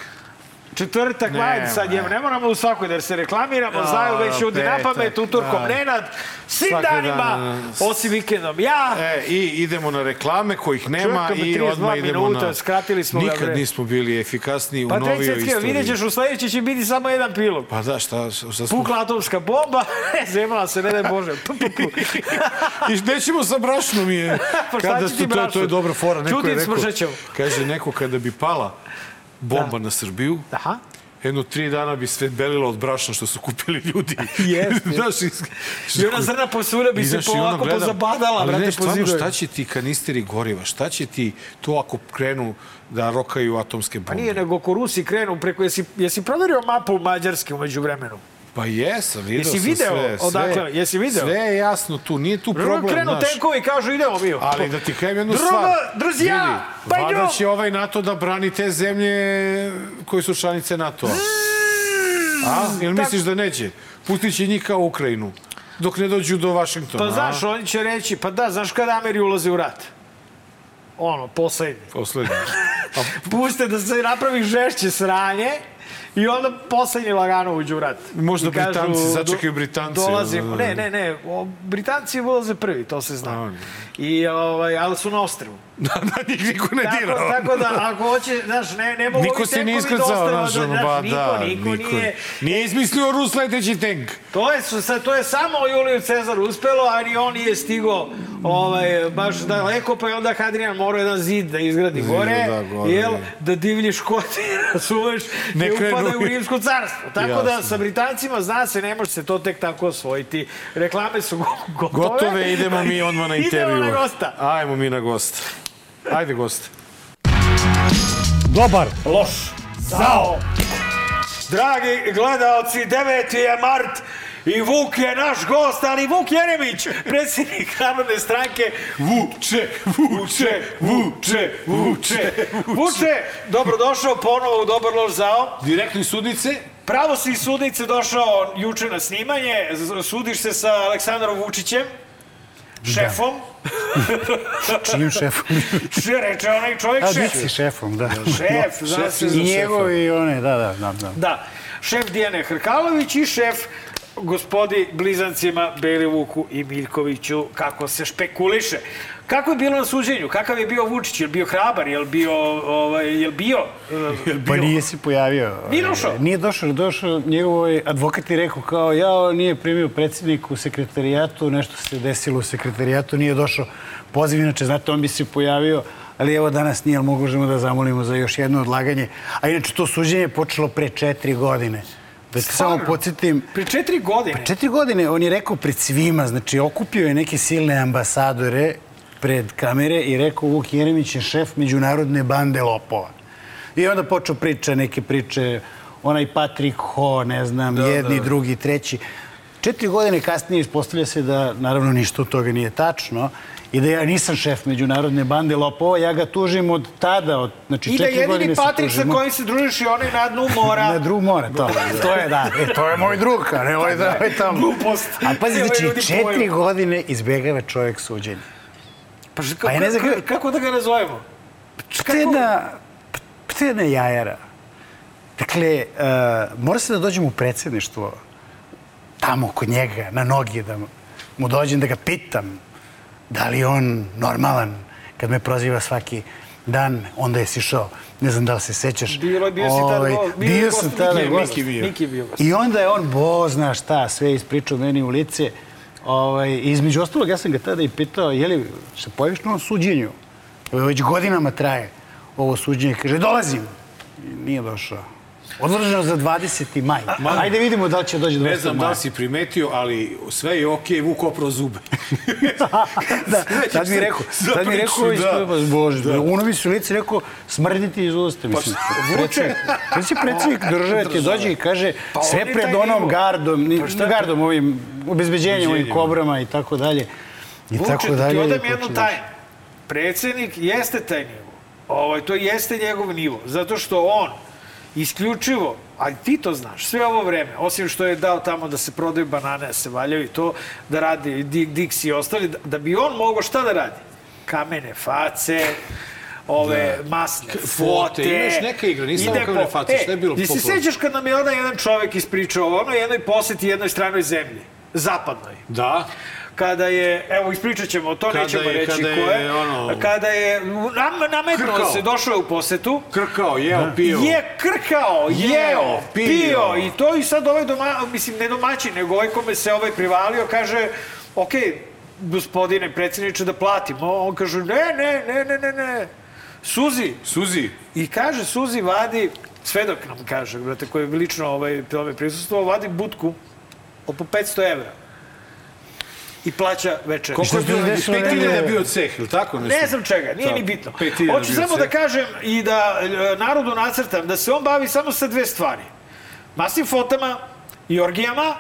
Četvrtak, Ne, ajde sad, ne. je, ne moramo u svakoj da se reklamiramo, znaju već ljudi na pamet, utorkom da. Nenad, svim Svaki danima, dan, osim vikendom ja. E, i idemo na reklame kojih nema i 32 odmah idemo minuta, na... skratili smo ga, Nikad bre. nismo bili efikasniji Pa u novijoj istoriji. vidjet ćeš, u sledeći će biti samo jedan pilot. Pa da, šta, šta smo... Pukla atomska bomba, zemala se, ne daj Bože. I nećemo sa brašnom je. Pa šta kada će ti to, to je brašno? dobra fora. Neko je Ćutim, rekao, smržat ćemo. kaže neko kada bi pala bomba na Srbiju, Aha. jedno tri dana bi sve belilo od brašna što su kupili ljudi. Jeste. Znaš, iz... I ona zrna posulja bi I se znaš, ono polako gledam, pozabadala, ali brate, ne, stvarno, zidovima. šta će ti kanisteri goriva? Šta će ti to ako krenu da rokaju atomske bombe? Pa nije, nego ako Rusi krenu preko... Jesi, jesi proverio mapu Mađarske umeđu vremenu? Pa jesam, vidio Jesi sam video sve. sve odakle? Jesi video? Sve je jasno tu, nije tu Problem, problem, krenu tenkovi i kažu idemo mi. Ali da ti kažem jednu Drugo, stvar. druzija, Vidi, pa idemo. će ovaj NATO da brani te zemlje koje su članice NATO-a. A? Jel misliš da neće? Pustit će njih kao Ukrajinu. Dok ne dođu do Vašingtona. Pa znaš, oni će reći, pa da, znaš kada Ameri ulaze u rat? Ono, poslednji. Poslednji. Puste da se napravi žešće sranje i onda poslednji lagano uđu u rat. Možda I kažu, Britanci, začekaju Britanci. Dolazimo, Da, da, da. ne, ne, ne, o, Britanci ulaze prvi, to se zna. I, ovaj, ali su na ostrvu. Da, da, njih niko ne Tako, dira. tako da, ako hoće, znaš, ne, ne mogu Niko ovi se nije iskrcao, znaš, ono, ba niko, da, niko, nije... Nije izmislio Rus leteći tank. To je, sad, to je samo Juliju Cezar uspelo, a ni on nije stigo ovaj, baš daleko, pa je onda Hadrian morao jedan zid da izgradi gore, da, gore, jel, je. da divlji škoti, razumeš, ne, Ne krenu- upadaju u rimsko carstvo. Tako da Jasno. sa Britancima zna se, ne može se to tek tako osvojiti. Reklame su go- gotove. Gotove, idemo mi odmah na intervju. Idemo na gosta. Ajmo mi na gosta. Ajde gost. Dobar. Loš. Zao. Dragi gledaoci, 9. je mart i Vuk je naš gost, ali Vuk Jeremić, predsjednik Narodne stranke. Vuče, Vuče, Vuče, Vuče. Vuče, dobrodošao ponovo u Dobar loš zao. Direktno iz sudnice. Pravo si iz sudnice došao juče na snimanje, sudiš se sa Aleksandrom Vučićem, šefom. Čijim šefom? Še reče onaj čovjek A, šef. Dici šefom, da. Šef, zna se za I njegov i one, da, da, da. da. Da, šef Dijane Hrkalović i šef gospodi blizancima Belivuku i Miljkoviću, kako se špekuliše. Kako je bilo na suđenju? Kakav je bio Vučić? Je li bio hrabar? Je li bio... Ovaj, je li bio... eh, Pa nije se pojavio. Nije došao? Nije došao, došao njegov ovaj advokat je rekao kao ja nije primio predsjednik u sekretarijatu, nešto se desilo u sekretarijatu, nije došao poziv, inače znate on bi se pojavio, ali evo danas nije, ali možemo da zamolimo za još jedno odlaganje. A inače to suđenje je počelo pre četiri godine. Da te samo podsjetim, Pre četiri godine. četiri godine on je rekao pred svima, znači okupio je neke silne ambasadore pred kamere i rekao Vuk Jeremić je šef međunarodne bande lopova. I onda počeo priča, neke priče, onaj Patrick Ho, ne znam, da, jedni, da. drugi, treći. Četiri godine kasnije ispostavlja se da, naravno, ništa od toga nije tačno i da ja nisam šef međunarodne bande lopova, ja ga tužim od tada, od, znači I da četiri godine jedini se Patrik sa tužimo. kojim se družiš i onaj na dnu mora. Na drug mora, to. to je, da. E, to je moj drug, a ne ovaj da ovaj tamo. Glupost. A pazi, znači, četiri poju. godine izbegava čovjek suđenje. Pa što- Pa ja ne znam kako, kako- kako da ga nazovemo? Pa to je jedna, to je jedna jajara. Dakle, uh, mora se da dođem u predsjedništvo tamo kod njega, na noge, da mu dođem da ga pitam da li je on normalan kad me proziva svaki dan, onda je sišao, ne znam da li se sećaš. Bilo je, bio si tada Ovaj, gost. bio Bio sam tada gost. bio. I onda je on, bo zna šta, sve ispričao meni u lice. Ovaj, između ostalog, ja sam ga tada i pitao, je li se pojaviš na ovom suđenju? Već godinama traje ovo suđenje. Kaže, dolazim. I nije došao. Odloženo za 20. maj. Ajde vidimo da li će doći 20. Ne znam da li si primetio, ali sve je okej, Vuk oprao zube. da, tad mi rekao, tad mi rekao, da. ispred- bože, da. mi se u lice rekao, smrditi iz usta, mislim. Predsjednik, predsjednik, predsjednik države ti dođe i kaže, Pa sve pred onom gardom, ni, Pa šta- gardom, ovim obezbeđenjem, ovim Obezbeđenjem. kobrama i tako dalje. I Vuče, tako da dalje. ti odam jednu da- tajnu. Predsednik jeste taj nivo. Ovaj, to jeste njegov nivo. Zato što on isključivo, a ti to znaš, sve ovo vreme, osim što je dao tamo da se prodaju banane, da se valjaju i to, da radi Dick Dix i ostali, da, da bi on mogao šta da radi? Kamene face, ove masne fote, fote. imaš neka igra, nisu samo ide kamene po- face, šta je bilo ti se sećaš kad nam je onaj jedan čovek ispričao o onoj jednoj poseti jednoj stranoj zemlji, zapadnoj Da. Kada je, evo ispričat ćemo, to Kada nećemo je- reći kada ko je, je, ono- kada je nam, nametnuo Krkao. se, došao je u posetu, Krkao, jeo, pio. je krkao, jeo, pio. pio. i to i sad ovaj doma, mislim ne domaćin, nego ovaj kome se ovaj privalio kaže, ok, gospodine predsjedniče da platimo, on kaže ne, ne, ne, ne, ne, ne, Suzi, Suzi, i kaže Suzi vadi, svedok nam kaže, brate, koji je lično ovaj, tome prisustvovao, vadi budku oko 500 evra i plaća večer. koliko je bilo? desilo 5000 je negde? bio ceh, ili tako? nešto? Ne znam čega, nije Da. ni bitno. 5000 Hoću samo ceh. da kažem i da e, narodu nacrtam da se on bavi samo sa dve stvari. Masnim fotama i orgijama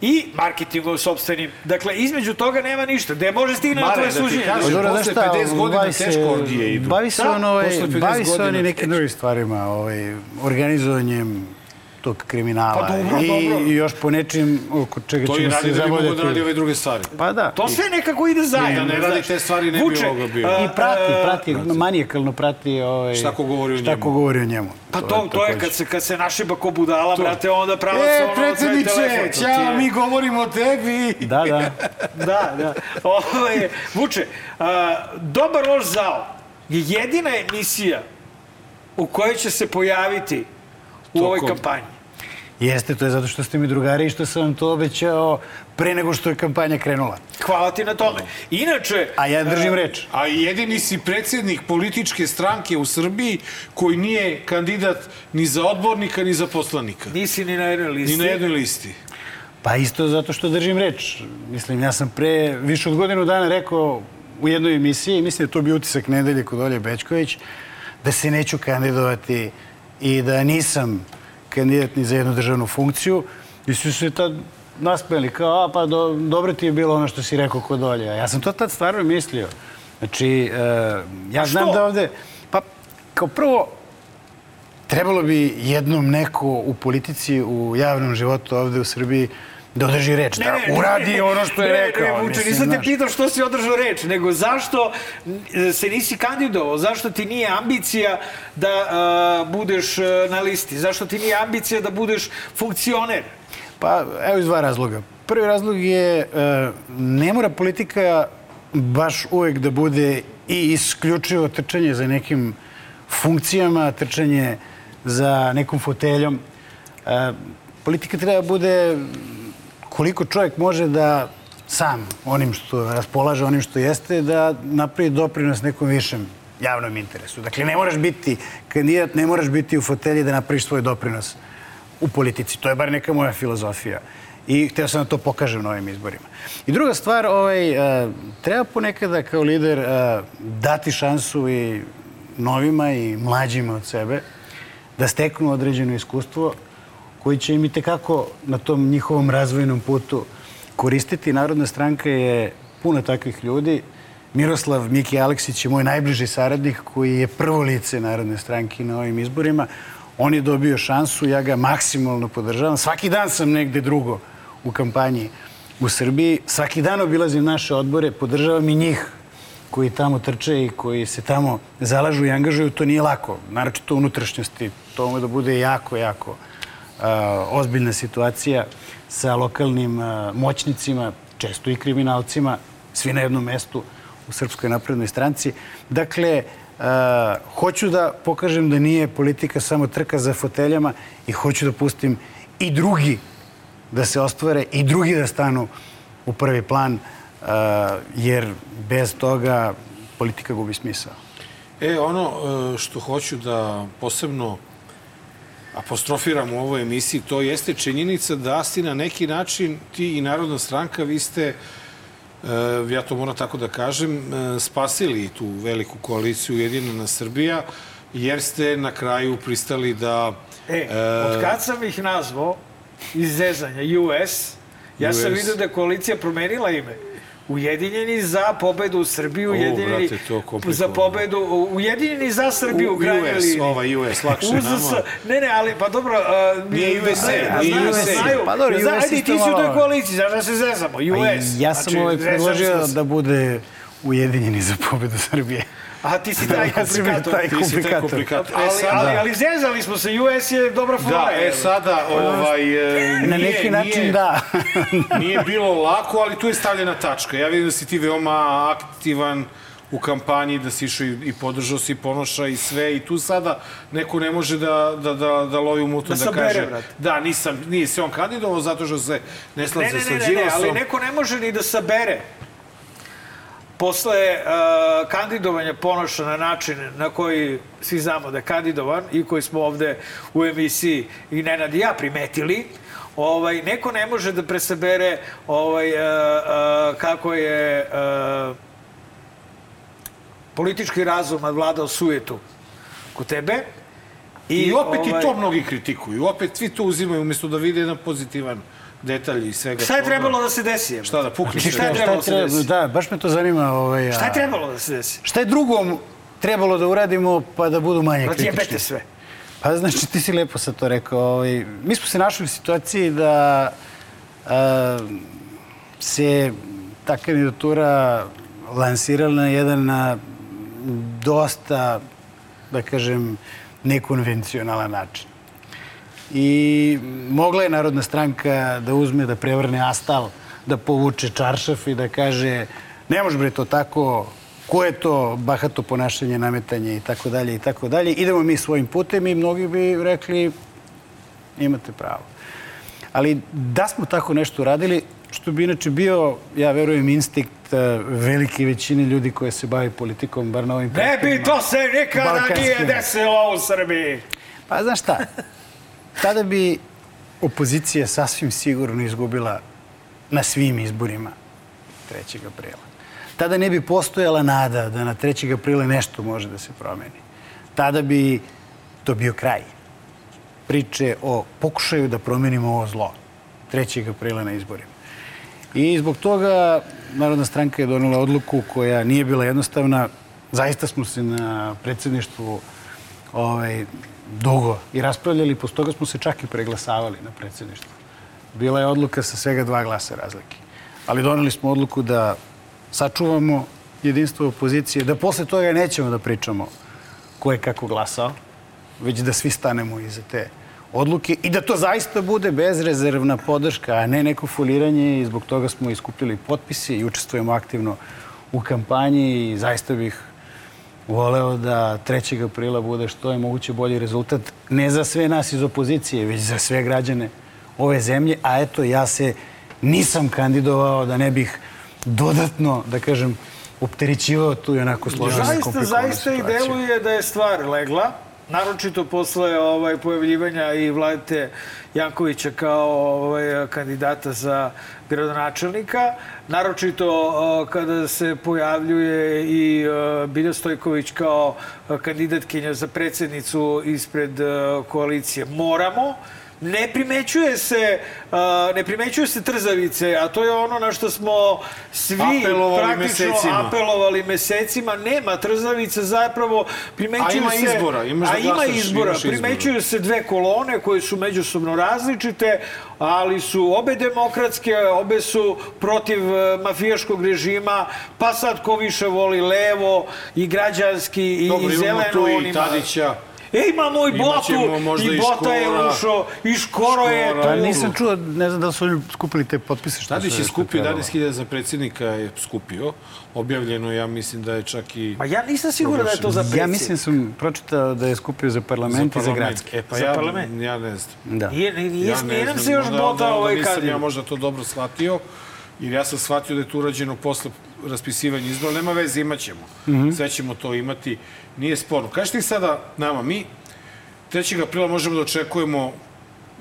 i marketingom sobstvenim. Dakle, između toga nema ništa. Gde može stigne na tvoje da kažem, Pa dobro, posle šta, 50 godina bavi se- teško orgije idu. Bavi se Da, on, ovaj, posle 50 bavi se on i godina nekim drugim stvarima, ovaj, organizovanjem tog kriminala Pa dobro, i, dobro. i još po nečim oko čega To i ćemo se radi da bi mogo da radi ove druge stvari. Pa da. To sve nekako ide zajedno. Da ne radi te stvari, ne bi Vuče, ovoga bio. I prati, a, prati, manijakalno prati ovaj, Šta ko govori o šta njemu. ko govori o njemu. Pa to, to, je takođe. kad se, kad se našiba ko budala, brate, onda pravo E, se ono predsjedniče, telefon. to je- mi govorimo o tebi. Da, da. Da, da. Ovo je, Vuče, a, dobar loš zao je jedina emisija u kojoj će se pojaviti u ovoj kampanji. Jeste, to je zato što ste mi drugari i što sam vam to obećao pre nego što je kampanja krenula. Hvala ti na tome. Inače, A ja držim reč. A jedini si predsjednik političke stranke u Srbiji koji nije kandidat ni za odbornika, ni za poslanika. nisi ni na jednoj listi. Ni na jednoj listi. Pa isto zato što držim reč. Mislim, ja sam pre više od godinu dana rekao u jednoj emisiji, mislim da je to bio utisak nedelje kod Olje Bečković, da se neću kandidovati i da nisam kandidat ni za jednu državnu funkciju. I su se tad naspeli kao, a pa do, dobro ti je bilo ono što si rekao kod Olje. A ja sam to tad stvarno mislio. Znači, e, ja znam što? da ovde... Pa, kao prvo, trebalo bi jednom neko u politici, u javnom životu ovde u Srbiji da održi reč, da uradi ono što je ne, rekao. Ne, Vuče, mislim, nisam te pitao što si održao reč, nego zašto se nisi kandidovao, zašto ti nije ambicija da a, budeš a, na listi, zašto ti nije ambicija da budeš funkcioner. Pa, evo iz dva razloga. Prvi razlog je, e, ne mora politika baš uvek da bude i isključivo trčanje za nekim funkcijama, trčanje za nekom foteljom. E, politika treba da bude koliko čovjek može da sam onim što raspolaže, onim što jeste, da napravi doprinos nekom višem javnom interesu. Dakle, ne moraš biti kandidat, ne moraš biti u fotelji da napraviš svoj doprinos u politici. To je bar neka moja filozofija. I hteo sam da to pokažem na ovim izborima. I druga stvar, ovaj, e, treba ponekada kao lider e, dati šansu i novima i mlađima od sebe da steknu određeno iskustvo koji će im i tekako na tom njihovom razvojnom putu koristiti. Narodna stranka je puno takvih ljudi. Miroslav Miki Aleksić je moj najbliži saradnik koji je prvo lice Narodne stranke na ovim izborima. On je dobio šansu, ja ga maksimalno podržavam. Svaki dan sam negde drugo u kampanji u Srbiji. Svaki dan obilazim naše odbore, podržavam i njih koji tamo trče i koji se tamo zalažu i angažuju. To nije lako, naročito u unutrašnjosti. To može da bude jako, jako ozbiljna situacija sa lokalnim uh, moćnicima, često i kriminalcima, svi na jednom mestu u Srpskoj naprednoj stranci. Dakle, uh, hoću da pokažem da nije politika samo trka za foteljama i hoću da pustim i drugi da se ostvare i drugi da stanu u prvi plan, uh, jer bez toga politika gubi smisao. E, ono što hoću da posebno apostrofiram u ovoj emisiji, to jeste činjenica da si na neki način, ti i Narodna stranka, vi ste, e, ja to moram tako da kažem, e, spasili tu veliku koaliciju Ujedinjena Srbija, jer ste na kraju pristali da... E, od kad sam ih nazvao iz zezanja US, ja sam US. vidio da je koalicija promenila ime. Ujedinjeni za pobedu u Srbiji, ujedinjeni brate, za pobedu, ujedinjeni za Srbiju u, krajnjoj US, liniji. ovaj US, lakše UZS, nama. Ne, ne, ali pa dobro... Uh, Nije USA, nije USA. Znaju, Pa dobro, Zna- US ajde, ti si u toj koaliciji, znaš da se zezamo, US. ja sam Znači, ovaj predložio da bude ujedinjeni za pobedu Srbije. A ti si taj komplikator. taj Ti si taj komplikator. komplikator. E, Ali, ali, ali zezali smo se, US je dobra fora. Da, e sada, ovaj, e, Na nije- neki način nije- da. Nije bilo lako, ali tu je stavljena tačka. Ja vidim da si ti veoma aktivan u kampanji, da si išao i, i podržao si Ponoša i sve i tu sada neko ne može da, da, da, da lovi u mutu Da da, sabere, kaže brate. da, nisam, nije se on kandidovao zato što se ne Ne, slaze ne, sa ne, ne, ne, ali neko ne može ni da sabere posle uh, kandidovanja Ponoša na način na koji svi znamo da je kandidovan i koji smo ovde u emisiji i Nenad i ja primetili, ovaj, neko ne može da presabere ovaj, uh, uh, kako je uh, politički razum nadvladao sujetu kod tebe. I, opet i ovaj, to mnogi kritikuju. Opet svi to uzimaju umjesto da vide jedan pozitivan detalj i svega Šta je trebalo da se desi? Šta da pukne? Šta je sve? trebalo da se desi? Da, baš me to zanima. Ovaj, a- Šta je trebalo da se desi? Šta je drugom trebalo da uradimo pa da budu manje kritični? Razjebete sve. Pa znači, ti si lepo sad to rekao. Ovaj, mi smo se našli u situaciji da a, se ta kandidatura lansirala na jedan a, dosta, da kažem, nekonvencionalan način. I mogla je Narodna stranka da uzme, da prevrne astal, da povuče čaršaf i da kaže ne može bre to tako, ko je to bahato ponašanje, nametanje i tako dalje i tako dalje. Idemo mi svojim putem i mnogi bi rekli imate pravo. Ali da smo tako nešto radili, što bi inače bio, ja verujem, instinkt eh, velike većine ljudi koje se bavi politikom, bar na ovim Ne bi to se nikada nije desilo u Srbiji. Pa znaš šta, tada bi opozicija sasvim sigurno izgubila na svim izborima 3. aprila. Tada ne bi postojala nada da na 3. aprila nešto može da se promeni. Tada bi to bio kraj priče o pokušaju da promenimo ovo zlo 3. aprila na izborima. I zbog toga Narodna stranka je donela odluku koja nije bila jednostavna. Zaista smo se na predsjedništvu ovaj, dugo i raspravljali, posle toga smo se čak i preglasavali na predsjedništvu. Bila je odluka sa svega dva glasa razlike. Ali doneli smo odluku da sačuvamo jedinstvo opozicije, da posle toga nećemo da pričamo ko je kako glasao, već da svi stanemo iza te odluke i da to zaista bude bezrezervna podrška, a ne neko foliranje i zbog toga smo iskupili potpise i učestvujemo aktivno u kampanji i zaista bih voleo da 3. aprila bude što je moguće bolji rezultat ne za sve nas iz opozicije, već za sve građane ove zemlje, a eto ja se nisam kandidovao da ne bih dodatno, da kažem, opterećivao tu i onako složenu komplikovanu zaista i situaciju. deluje da je stvar legla naročito posle ovaj, pojavljivanja i Vladete Jankovića kao ovaj, kandidata za gradonačelnika, naročito kada se pojavljuje i Bilja Stojković kao kandidatkinja za predsednicu ispred koalicije. Moramo, ne primećuje se uh, ne primećuje se trzavice, a to je ono na što smo svi Apelovali praktično mesecima. apelovali mesecima. Nema trzavice, zapravo primećuju A ima se... izbora, imaš da a ima glasaš, izbora. imaš izbora. Primećuju se dve kolone koje su međusobno različite, ali su obe demokratske, obe su protiv e, mafijaškog režima, pa sad ko više voli levo i građanski i, Dobro, i imamo zeleno. tu on i ima- Tadića. E, imamo i Botu, i i Bota je ušao, i Škoro je tu. Pa nisam čuo, ne znam da su oni skupili te potpise. Što Tadić je skupio trebalo. 11.000 za predsjednika je skupio. Objavljeno, ja mislim da je čak i... Ma ja nisam siguran da je to za predsjednik. Ja mislim sam pročitao da je skupio za parlament, i za gradski. E, pa Za ja, parlament. ja ne znam. Da. Nije, nije, ja nije nam se još možda- Bota onda- onda ovaj nisam kandidat. ja možda to dobro shvatio, jer ja sam shvatio da je to urađeno posle raspisivanja izbora. Nema veze, imat ćemo. Sve ćemo to imati. Nije sporno. Kažeš ti sada nama, mi 3. aprila možemo da očekujemo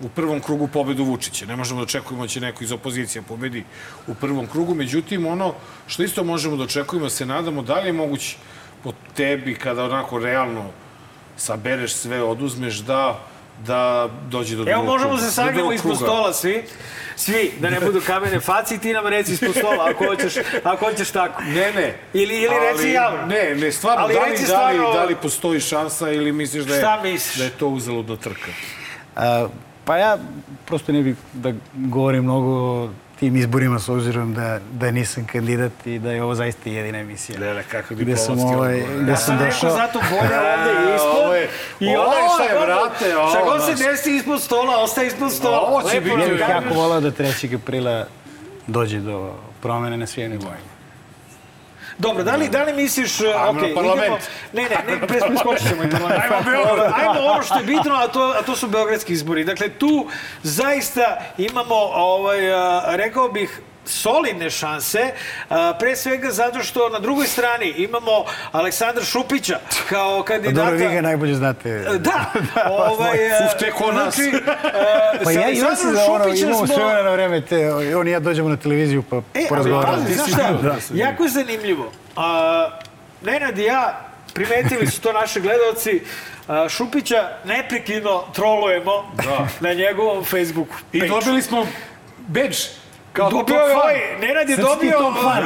u prvom krugu pobedu Vučića. Ne možemo da očekujemo da će neko iz opozicije pobedi u prvom krugu. Međutim, ono što isto možemo da očekujemo, se nadamo, da li je moguće po tebi, kada onako realno sabereš sve, oduzmeš, da da dođe do Evo drugog možemo kruga. se sagnemo ispod stola svi. Svi, da ne budu kamene faci, ti nam reci ispod stola ako hoćeš, ako hoćeš tako. Ne, ne. Ili, ili reci Ali, javno. Ne, ne, stvarno, Ali da li, reci da, li, stvarno- da li postoji šansa ili misliš da je, misliš? da je to uzaludna trka? A, pa ja prosto ne bih da govorim mnogo o tim izborima s obzirom da, da nisam kandidat i da je ovo zaista jedina emisija. Lele, kako Gde sam, ovaj, gde Ja sam došao. zato bolje ovde E, ispod. ovo je- I ovo onaj je, šta god, brate, ovo, šta god se desi ispod stola, ostaje ispod stola. Ovo će biti- Ja bih jako volao da 3. aprila dođe do promene na svim nivoima. Dobro, da li, da li misliš... uh, Ajmo ok, na parlament. idemo- Ne, ne, ne, pre- preskočit ćemo i parlament. Ajmo, Ajmo ono što je bitno, a to, a to su beogradski izbori. Dakle, tu zaista imamo, ovaj, a, rekao bih, solidne šanse, pre svega zato što na drugoj strani imamo Aleksandra Šupića kao Pa kandidata... dobro, vi ga najbolje znate. Da, ovaj, a, Uf, tek on nas. Znači, a, Pa ja imam se da ono, imamo smo- sve vremena na vreme, te, on i ja dođemo na televiziju pa E, porazgovaramo. pazi, znaš šta, jako je zanimljivo. A, Nenad i ja, primetili su to naši gledalci, Šupića neprekidno trolujemo na njegovom Facebooku. I dobili smo bedž. Kao Dobio top je fan. ovaj, Nenad je Sad si ti dobio... top fan.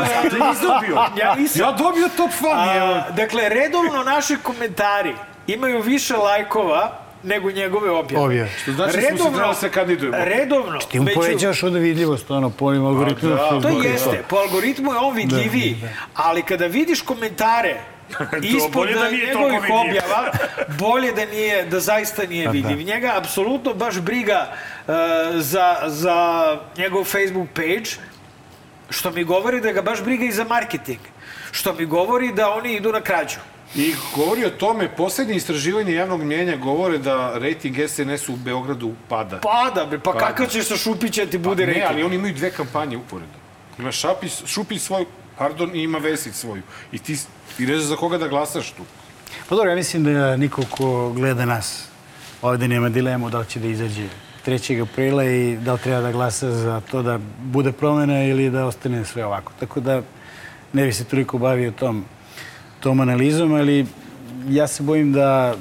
nisi dobio. Ja nisam. Ja dobio top fan. A, dakle, redovno naši komentari imaju više lajkova nego njegove objave. Objave. Što znači da smo se trebali se kandidujemo. Redovno. Ti mu povećaš onda vidljivost, ono, po ovim algoritmima. da, To Facebooka. jeste, po algoritmu je on vidljiviji, ali kada vidiš komentare ispod bolje da nije njegovih objava, bolje da nije, da zaista nije vidljiv. Njega apsolutno baš briga uh, za, za njegov Facebook page, što mi govori da ga baš briga i za marketing. Što mi govori da oni idu na krađu. I govori o tome, poslednje istraživanje javnog mnjenja govore da rejting SNS u Beogradu pada. Pada, bre, pa Pada. kakav ćeš sa Šupića ti bude ne, rekao? ali oni imaju dve kampanje uporedo. Ima Šapić, Šupić svoju, pardon, i ima Vesić svoju. I ti, ti ne znaš za koga da glasaš tu. Pa dobro, ja mislim da niko ko gleda nas ovde nema dilemu da li će da izađe 3. aprila i da li treba da glasa za to da bude promena ili da ostane sve ovako. Tako da ne bi se toliko bavio tom, tom analizom, ali ja se bojim da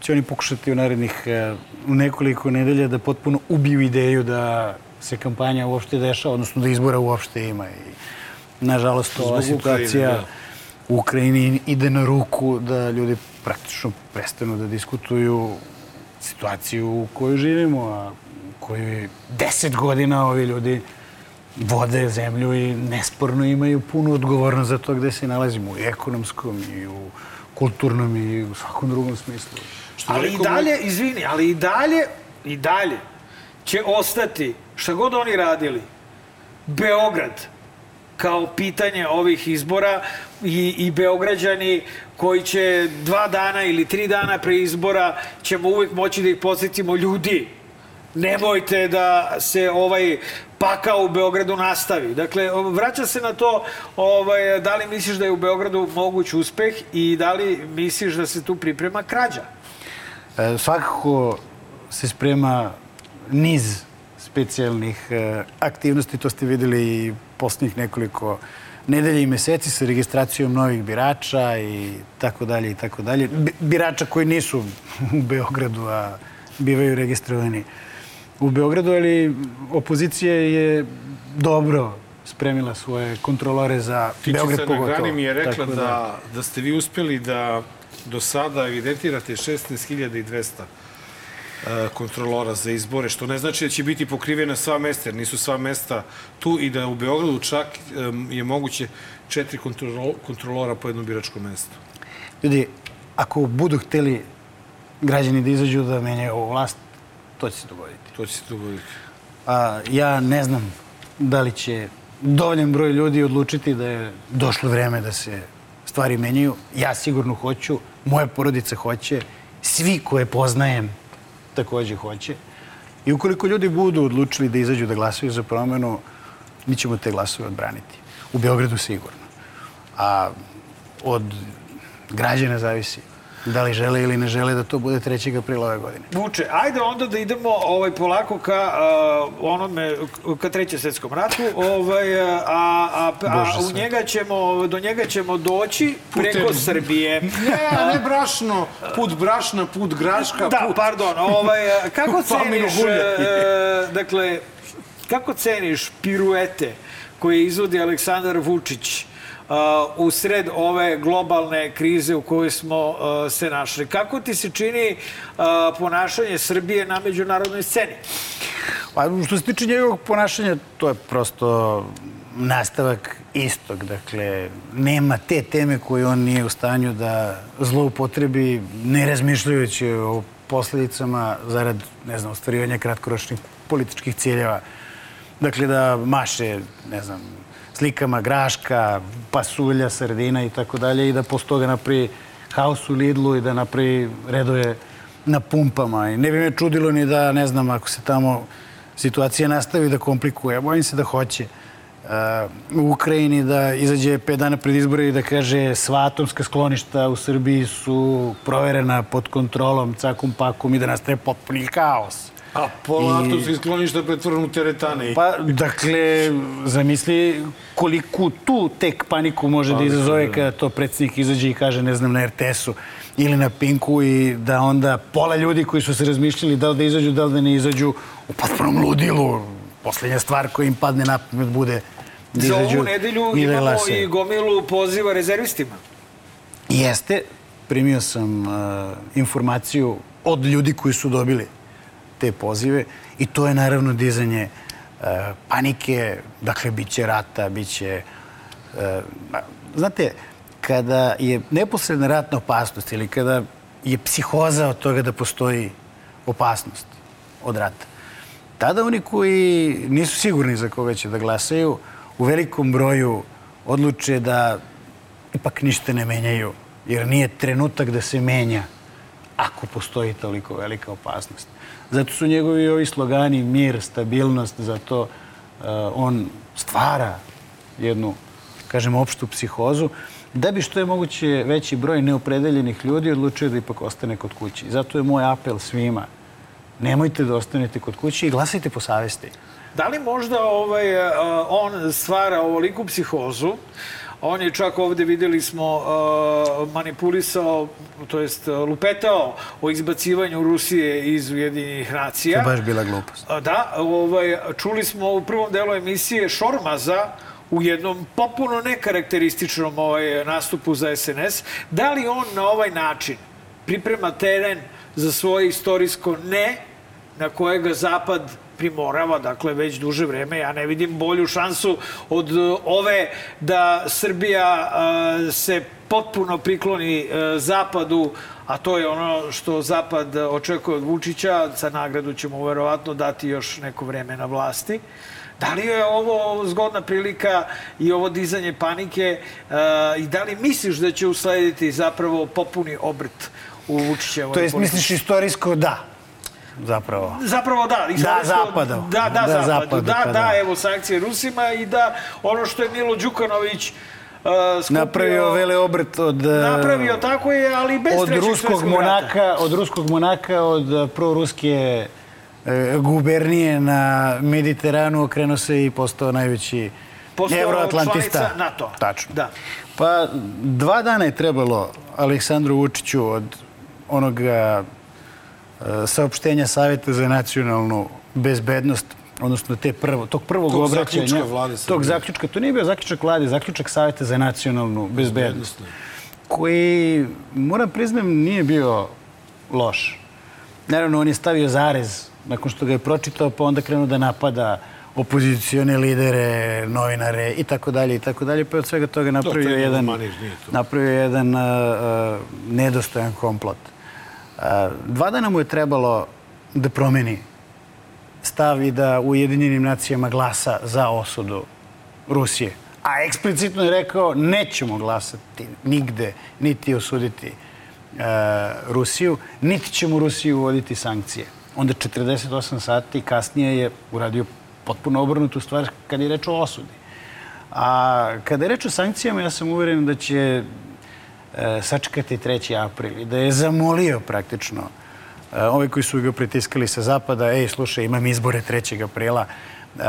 će oni pokušati u narednih eh, u nekoliko nedelja da potpuno ubiju ideju da se kampanja uopšte dešava, odnosno da izbora uopšte ima. I, nažalost, ova Zbog Ukrajine, situacija da. Ukrajini ide na ruku da ljudi praktično prestanu da diskutuju situaciju u kojoj živimo, a u kojoj deset godina ovi ljudi vode zemlju i nesporno imaju punu odgovornost za to gde se nalazimo, u ekonomskom i u kulturnom i u svakom drugom smislu. Što Ali i dalje, izvini, ali i dalje, i dalje će ostati, šta god oni radili, Beograd kao pitanje ovih izbora i, i Beograđani koji će dva dana ili tri dana pre izbora ćemo uvek moći da ih podsjetimo ljudi. Nemojte da se ovaj pakao u Beogradu nastavi. Dakle, vraća se na to ovaj, da li misliš da je u Beogradu moguć uspeh i da li misliš da se tu priprema krađa? E, svakako se sprema niz specijalnih e, aktivnosti, to ste videli i posljednjih nekoliko nedelja i meseci sa registracijom novih birača i tako dalje i tako dalje. Bi- Birača koji nisu u Beogradu, a bivaju registrovani u Beogradu, ali opozicija je dobro spremila svoje kontrolore za Beograd Tičica na pogotovo. grani mi je rekla Tako da, da ste vi uspeli da do sada evidentirate 16.200 e, kontrolora za izbore, što ne znači da će biti pokrivena sva mesta, jer nisu sva mesta tu i da u Beogradu čak je moguće četiri kontrolo- kontrolora po jednom biračkom mestu. Ljudi, ako budu hteli građani da izađu da menjaju ovu vlast, to će se dogoditi. To će se dogoditi. A, ja ne znam da li će dovoljan broj ljudi odlučiti da je došlo vreme da se stvari menjaju. Ja sigurno hoću, moja porodica hoće, svi koje poznajem takođe hoće. I ukoliko ljudi budu odlučili da izađu da glasaju za promenu, mi ćemo te glasove odbraniti. U Beogradu sigurno. A od građana zavisi da li žele ili ne žele da to bude 3. aprila ove godine. Vuče, ajde onda da idemo ovaj polako ka uh, onome ka trećem svetskom ratu, ovaj a a, a, Bože u njega ćemo do njega ćemo doći preko Putem- Srbije. Ne, ne brašno, put brašna, put graška, Da, put... pardon, ovaj kako ceniš e, dakle kako ceniš piruete koje izvodi Aleksandar Vučić uh, u sred ove globalne krize u kojoj smo uh, se našli. Kako ti se čini uh, ponašanje Srbije na međunarodnoj sceni? Pa što se tiče njegovog ponašanja, to je prosto nastavak istog. Dakle, nema te teme koje on nije u stanju da zloupotrebi, ne razmišljajući o posledicama zarad, ne znam, ostvarivanja kratkoročnih političkih ciljeva. Dakle, da maše, ne znam, slikama graška, pasulja, sardina i tako dalje i da posle toga napravi haos u Lidlu i da napravi redove na pumpama. I ne bi me čudilo ni da, ne znam, ako se tamo situacija nastavi da komplikuje. Bojim se da hoće. Uh, u Ukrajini da izađe pet dana pred izbore i da kaže sva atomska skloništa u Srbiji su proverena pod kontrolom, cakum pakum i da nastaje potpuni haos. A pola I- atomskih skloništa pretvoreno u teretane. Pa, dakle, zamisli koliko tu tek paniku može da izazove kada to predsjednik izađe i kaže, ne znam, na RTS-u ili na Pinku i da onda pola ljudi koji su se razmišljali da li da izađu, da li da ne izađu u potpunom ludilu. Poslednja stvar koja im padne na pamet bude da Za ovu nedelju da imamo glasaju. i gomilu poziva rezervistima. Jeste, primio sam uh, informaciju od ljudi koji su dobili te pozive i to je naravno dizanje uh, panike, dakle, bit će rata, bit će... Uh, znate, kada je neposredna ratna opasnost ili kada je psihoza od toga da postoji opasnost od rata, tada oni koji nisu sigurni za koga će da glasaju, u velikom broju odluče da ipak ništa ne menjaju, jer nije trenutak da se menja ako postoji toliko velika opasnost. Zato su njegovi ovi slogani mir, stabilnost, zato uh, on stvara jednu, kažem, opštu psihozu, da bi što je moguće veći broj neopredeljenih ljudi odlučio da ipak ostane kod kući. Zato je moj apel svima. Nemojte da ostanete kod kući i glasajte po savesti. Da li možda ovaj, uh, on stvara ovoliku psihozu, On je čak ovde, videli smo, uh, manipulisao, to jest uh, lupetao o izbacivanju Rusije iz Ujedinjenih To je nacija. baš bila glupost. A, Da, ovaj, čuli smo u prvom delu emisije Šormaza u jednom popuno nekarakterističnom ovaj, nastupu za SNS. Da li on na ovaj način priprema teren za svoje istorijsko ne na kojega Zapad primorava, dakle, već duže vreme. Ja ne vidim bolju šansu od uh, ove da Srbija uh, se potpuno prikloni uh, Zapadu, a to je ono što Zapad očekuje od Vučića. Sa nagradu ćemo verovatno dati još neko vreme na vlasti. Da li je ovo zgodna prilika i ovo dizanje panike i da li misliš da će uslediti zapravo popuni obrt u Vučićevoj To jest, politici? misliš istorijsko da, zapravo. Zapravo da. Da, zapadom. Da, da, Da, zapadu. zapadu, Da, pa da, da. evo sankcije Rusima i da ono što je Milo Đukanović uh, skupio... Napravio vele obrt od... e, Napravio, tako je, ali bez od ruskog svjetskog rata. monaka, od ruskog monaka, od proruske e, gubernije na Mediteranu okrenuo se i postao najveći evroatlantista. NATO. Tačno. Da. Pa dva dana je trebalo Aleksandru Vučiću od onoga saopštenja Saveta za nacionalnu bezbednost, odnosno te prvo, tog prvog Tog obraćanja. zaključka vlade Tog zaključka. To nije bio zaključak vlade, zaključak Saveta za nacionalnu bezbednost. Koji, moram priznam, nije bio loš. Naravno, on je stavio zarez nakon što ga je pročitao, pa onda krenuo da napada opozicione lidere, novinare i tako dalje i tako dalje, pa od svega toga napravio jedan to. napravio jedan uh, nedostojan komplot. Dva dana mu je trebalo da promeni stav i da u Ujedinjenim nacijama glasa za osudu Rusije. A eksplicitno je rekao nećemo glasati nigde, niti osuditi uh, Rusiju, niti ćemo Rusiju uvoditi sankcije. Onda 48 sati kasnije je uradio potpuno obrnutu stvar kad je reč o osudi. A kada je reč o sankcijama, ja sam uveren da će e, sačekati 3. april i da je zamolio praktično e, ove koji su ga pritiskali sa zapada, ej, slušaj, imam izbore 3. aprila, e,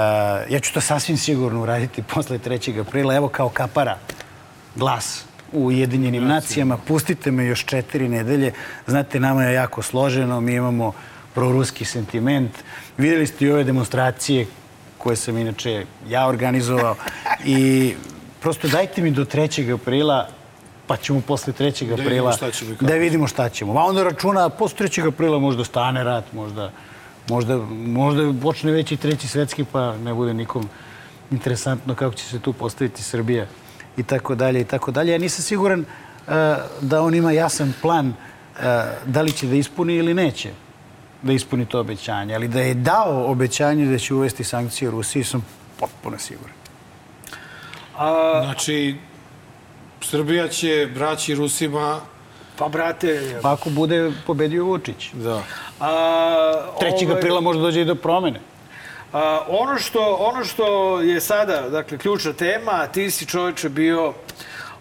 ja ću to sasvim sigurno uraditi posle 3. aprila, evo kao kapara glas u Ujedinjenim nacijama, pustite me još četiri nedelje, znate, nama je jako složeno, mi imamo proruski sentiment, videli ste i ove demonstracije koje sam inače ja organizovao i prosto dajte mi do 3. aprila pa ćemo posle 3. vidimo aprila da vidimo šta ćemo. A onda računa, posle 3. aprila možda stane rat, možda, možda, možda počne već i treći svetski, pa ne bude nikom interesantno kako će se tu postaviti Srbija i tako dalje i tako dalje. Ja nisam siguran uh, da on ima jasan plan uh, da li će da ispuni ili neće da ispuni to obećanje, ali da je dao obećanje da će uvesti sankcije Rusiji, sam potpuno siguran. A, Znači, Srbija će braći Rusima... pa, brate... Pa ako bude pobedio Vučić. Da. A, 3. ovaj, aprila može dođe i do promene. A, ono, što, ono što je sada, dakle, ključna tema, ti si čoveče bio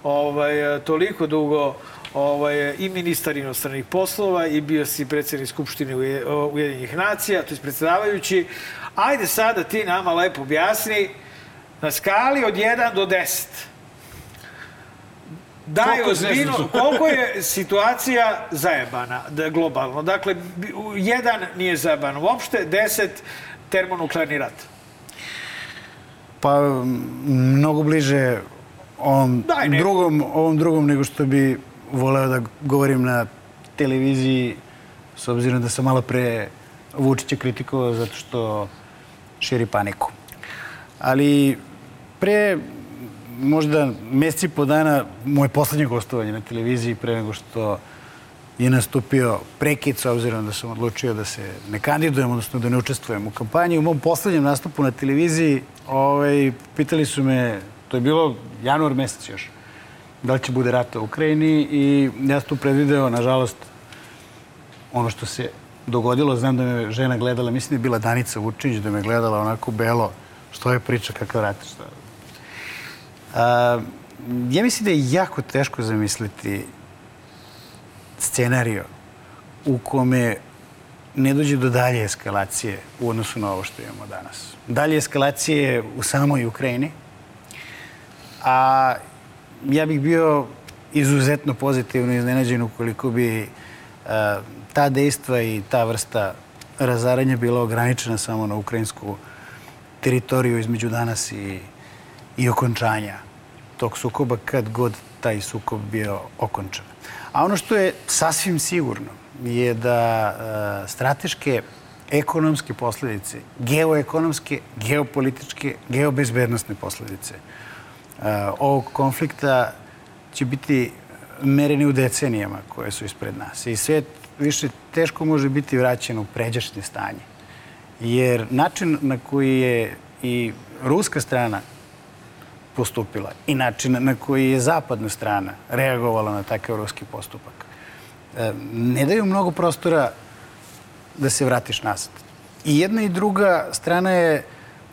ovaj, toliko dugo ovaj, i ministar inostranih poslova i bio si predsjednik Skupštine Uje- Ujedinjenih nacija, to je predsjedavajući. Ajde sada ti nama lepo objasni na skali od 1 do 10. Daj Koliko je ozbiljno, koliko je situacija zajebana da, globalno. Dakle, jedan nije zajeban uopšte, deset termonuklearni rat. Pa mnogo bliže ovom Daj, ne. drugom, ovom drugom nego što bi voleo da govorim na televiziji s obzirom da sam malo pre Vučića kritikovao zato što širi paniku. Ali pre možda meseci po dana moje poslednje gostovanje na televiziji pre nego što je nastupio prekid s obzirom da sam odlučio da se ne kandidujem, odnosno da ne učestvujem u kampanji. U mom poslednjem nastupu na televiziji ovaj, pitali su me, to je bilo januar mesec još, da li će bude rata u Ukrajini i ja sam tu predvideo, nažalost, ono što se dogodilo, znam da me žena gledala, mislim da je bila Danica Vučić, da me gledala onako belo, što je priča, kakav rat, šta. A, ja mislim da je jako teško zamisliti scenario u kome ne dođe do dalje eskalacije u odnosu na ovo što imamo danas. Dalje eskalacije u samoj Ukrajini, a ja bih bio izuzetno pozitivno iznenađen ukoliko bi a, ta dejstva i ta vrsta razaranja bila ograničena samo na ukrajinsku teritoriju između danas i, i okončanja tog sukoba kad god taj sukob bio okončan. A ono što je sasvim sigurno je da e, strateške ekonomske posledice, geoekonomske, geopolitičke, geobezbednostne posledice e, ovog konflikta će biti mereni u decenijama koje su ispred nas. I svet više teško može biti vraćen u pređašnje stanje. Jer način na koji je i ruska strana postupila i način na koji je zapadna strana reagovala na takav ruski postupak e, ne daju mnogo prostora da se vratiš nazad. I jedna i druga strana je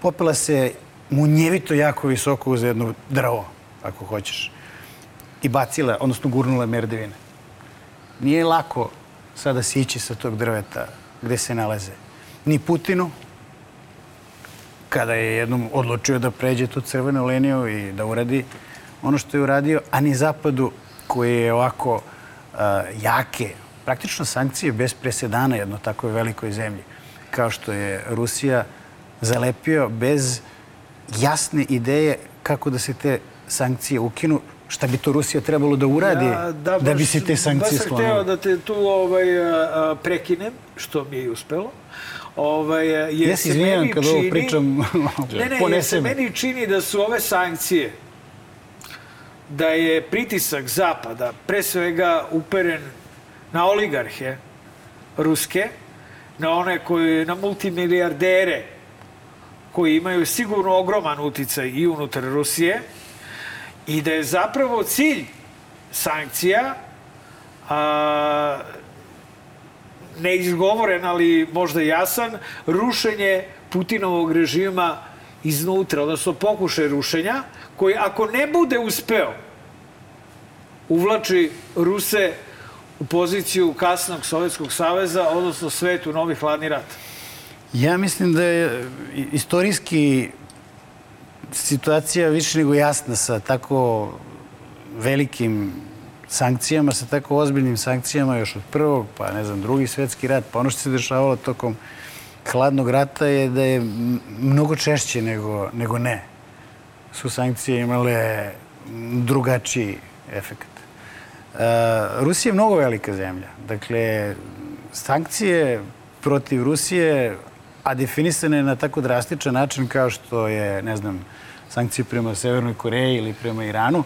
popela se munjevito jako visoko uz jedno drvo ako hoćeš, i bacila, odnosno gurnula merdevine. Nije lako sada sići sa tog drveta gde se nalaze. Ni Putinu, kada je jednom odlučio da pređe tu crvenu liniju i da uradi ono što je uradio, a ni Zapadu koji je ovako uh, jake, praktično sankcije bez presedana jedno takoj velikoj zemlji, kao što je Rusija, zalepio bez jasne ideje kako da se te sankcije ukinu, šta bi to Rusija trebalo da uradi Ja, da, baš- bi se te sankcije Baš sam hteo sklonile. da te tu ovaj, a, prekinem, što mi je uspelo. Ovaj, a, jer Ja se izvinjam meni kad ovo čini- pričam, Ne, ne, jer ponese se me. meni čini da su ove sankcije da je pritisak Zapada pre svega uperen na oligarhe ruske, na one koji, na multimilijardere koji imaju sigurno ogroman uticaj i unutar Rusije i da je zapravo cilj sankcija a, neizgovoren, ali možda jasan, rušenje Putinovog režima iznutra, odnosno pokušaj rušenja, koji ako ne bude uspeo, uvlači Ruse u poziciju kasnog Sovjetskog saveza, odnosno svetu novi hladni rat. Ja mislim da je istorijski situacija više nego jasna sa tako velikim sankcijama, sa tako ozbiljnim sankcijama još od prvog, pa ne znam, drugi svetski rat, pa ono što se dešavalo tokom hladnog rata je da je mnogo češće nego, nego ne. Su sankcije imale drugačiji efekt. Uh, Rusija je mnogo velika zemlja. Dakle, sankcije protiv Rusije, a definisane na tako drastičan način kao što je, ne znam, sankcije prema Severnoj Koreji ili prema Iranu,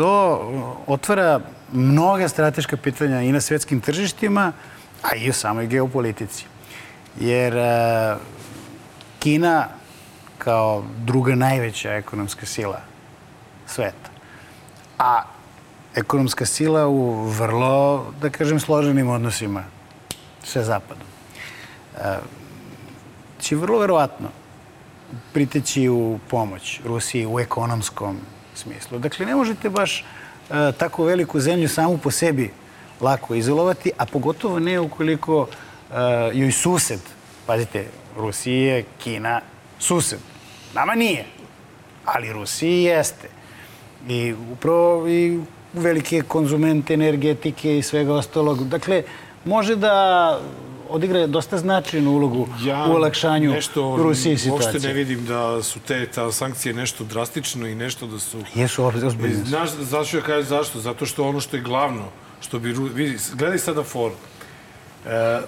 to otvara mnoga strateška pitanja i na svetskim tržištima, a i u samoj geopolitici. Jer uh, Kina kao druga najveća ekonomska sila sveta, a ekonomska sila u vrlo, da kažem, složenim odnosima sa Zapadom. E, će vrlo verovatno priteći u pomoć Rusiji u ekonomskom smislu. Dakle, ne možete baš e, tako veliku zemlju samu po sebi lako izolovati, a pogotovo ne ukoliko e, joj sused, pazite, Rusiji je Kina sused. Nama nije, ali Rusiji jeste. I upravo i velike konzumente energetike i svega ostalog. Dakle, može da odigra dosta značajnu ulogu u olakšanju nešto, Rusiji Uopšte ne situacije. vidim da su te ta sankcije nešto drastično i nešto da su... Jesu oz- ozbiljne. Znaš, zašto ja kažem zašto? Zato što ono što je glavno, što bi... Vidi, gledaj sada for. E,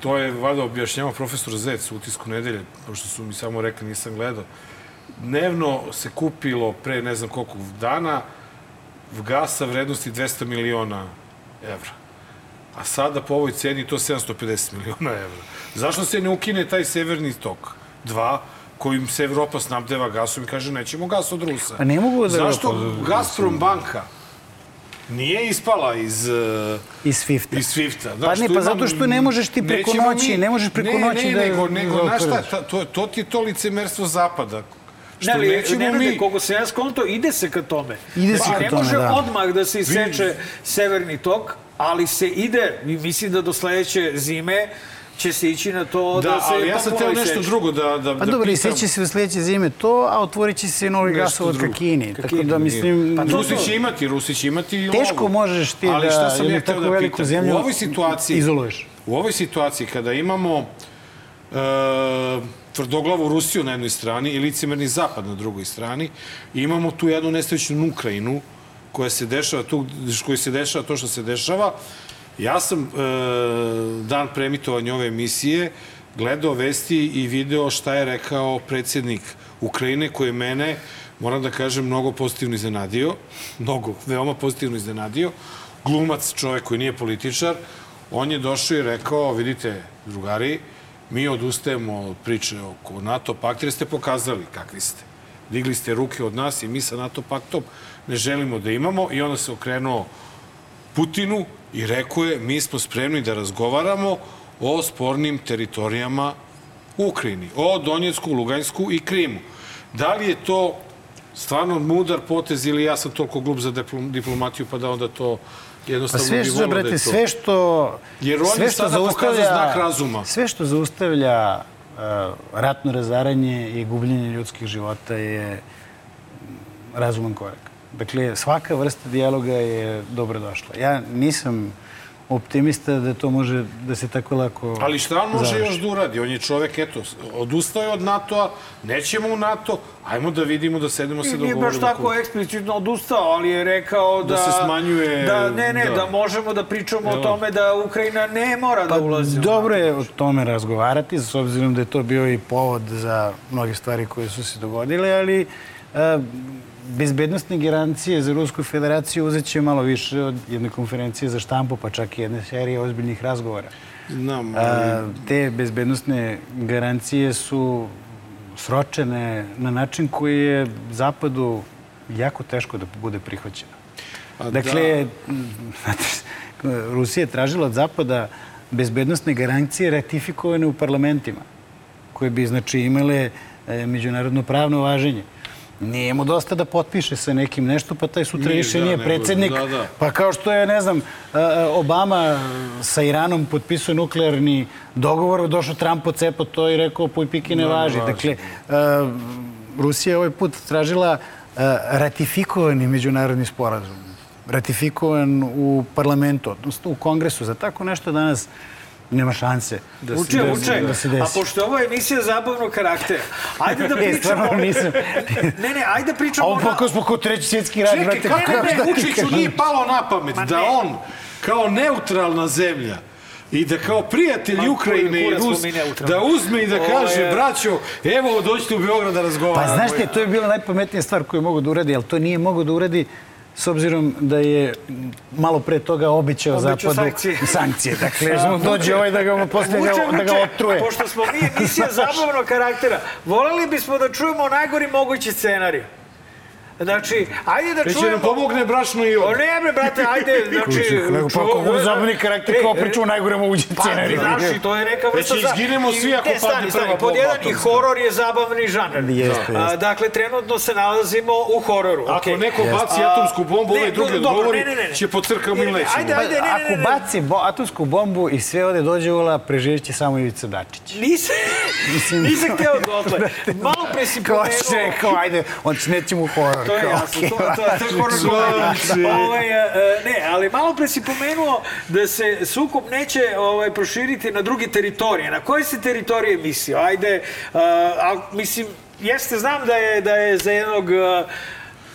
to je, valjda, objašnjava profesor Zec u utisku nedelje, pošto su mi samo rekli, nisam gledao. Dnevno se kupilo pre ne znam koliko dana gasa vrednosti 200 miliona evra. A sada po ovoj ceni to 750 miliona evra. Zašto se ne ukine taj severni tok? Dva, kojim se Evropa snabdeva gasom i kaže nećemo gas od Rusa. Pa ne mogu da- Zašto Gazprom banka nije ispala iz... eh, Iz Swifta. Iz Swifta. Pa ne, pa imam- zato što ne možeš ti preko noći, ne možeš preko ne, noći ne, da- nego, da nego, znaš šta, to, to ti je to licemerstvo Zapada. Što Ne, ali, nećemo ne, mi... ne, koliko se ja skonto, ide se ka tome. Ide se Pa, ka ne tome, može da. odmah da se iseče severni tok, ali se ide, mislim da do sledeće zime će se ići na to da, Da, se ali ja sam teo nešto drugo da, da, Pa da dobro, i pitam. sveće se u sledeće zime to, a otvorit će se novi gasovod ka. Kini. Ka Tako Kini, da, mislim, Pa to- Rusi će imati, Rusi će imati i Teško možeš ti Ali da šta sam jednu ja tako da veliku pitam? zemlju U ovoj situaciji, izoluješ. U ovoj situaciji kada imamo e, tvrdoglavu Rusiju na jednoj strani i licemerni Zapad na drugoj strani, i imamo tu jednu nestavičnu Ukrajinu koja se dešava tu, koji se dešava to što se dešava. Ja sam e, dan premitovanja ove emisije gledao vesti i video šta je rekao predsjednik Ukrajine koji je mene, moram da kažem, mnogo pozitivno iznenadio. Mnogo, veoma pozitivno iznenadio. Glumac, čovek koji nije političar, on je došao i rekao, vidite, drugari, mi odustajemo od priče oko NATO pakta jer ste pokazali kakvi ste. Digli ste ruke od nas i mi sa NATO paktom ne želimo da imamo i onda se okrenuo Putinu i rekao je mi smo spremni da razgovaramo o spornim teritorijama u Ukrajini, o Donjecku, Lugansku i Krimu. Da li je to stvarno mudar potez ili ja sam toliko glup za diplom- diplomatiju pa da onda to jednostavno sve bi što, da brate, to. sve što... Jer oni sve što sada pokazuju znak razuma. Sve što zaustavlja uh, ratno razaranje i gubljenje ljudskih života je razuman korak. Dakle, svaka vrsta dijaloga je dobrodošla. Ja nisam optimista da to može da se tako lako Ali šta on može završi. još da uradi? On je čovek, eto, odustao je od NATO-a, nećemo u NATO, ajmo da vidimo, da sedemo se Nije dogovorimo. baš tako eksplicitno odustao, ali je rekao da... Da se smanjuje, Da, ne, ne, da. da, možemo da pričamo o tome da Ukrajina ne mora da ulazi u Pa Dobro je o tome razgovarati, s obzirom da je to bio i povod za mnoge stvari koje su se dogodile, ali a, bezbednostne garancije za Rusku federaciju uzet će malo više od jedne konferencije za štampu, pa čak i jedne serije ozbiljnih razgovora. Znam. A, te bezbednostne garancije su sročene na način koji je Zapadu jako teško da bude prihvaćeno. A Dakle, znate, Rusija je tražila od Zapada bezbednostne garancije ratifikovane u parlamentima, koje bi, znači, imale e, međunarodno pravno važenje. Nije mu dosta da potpiše sa nekim nešto, pa taj sutra više da, nije predsednik. da, da. Pa kao što je, ne znam, e, e, Obama sa Iranom potpisao nuklearni dogovor, došao Trump od cepa to i rekao puj piki ne Da, ne važi. Dakle, e, Rusija je ovaj put tražila ratifikovani međunarodni sporazum. Ratifikovan u parlamentu, odnosno u kongresu. Za tako nešto danas nema šanse da, Uče, da, uče. da se A desi. pošto je ovo emisija zabavnog karaktera, ajde da E, pričamo... stvarno nisam. Ne, ne, ajde da pričamo... Ovo na- pokao smo kod treći svjetski rat, Čekaj, kako kako- ne, Vučiću nije palo na pamet Ma da ne. on kao neutralna zemlja i da kao prijatelj Ukrajine i Rus, da uzme i da kaže, je- braćo, evo dođite u Beograd da razgovaramo. Pa znaš te, to je bila najpametnija stvar koju mogu da uradi, ali to nije mogo da uradi s obzirom da je malo pre toga Obećao zapadu sankcije. sankcije. Dakle, da mu dođe ovaj da ga ga, da ga otruje. Pošto smo mi emisija zabavnog karaktera, voleli bismo da čujemo najgori mogući scenarij. Znači, ajde da Već će čujemo... nam pomogne brašno i O od. ne bre, brate, ajde, znači... Nego pa čuo- kako zabavni karakter kao E, pričamo najgore moguće Pa, scenarije. znaš, i to je neka vrsta... Već izginemo i- svi ako padne stani, prva Pod jedan i horor je zabavni žanr. Jeste, A, jeste. dakle, trenutno se nalazimo u hororu. Ako neko baci atomsku bombu, ne, ovaj drugi odgovori, ne, ne, ne, ne. će pocrkamo Ne, i ne, lećemo. Ajde, ajde, ne, ne, Ako ne, ne. baci atomsku bombu i sve ode dođe ula, preživjet će samo Ivica Dačić. Nisam, nisam hteo dotle. Malo pre si Kao pomenuo... će rekao, ajde, on će nećemo u horor. To je jasno, okej. to, to, to je horor. Ovaj, e, ne, ali malo pre si pomenuo da se sukob neće ovaj, proširiti na druge teritorije. Na koje se teritorije mislio? Ajde, a, a, mislim, jeste, znam da je, da je za jednog a,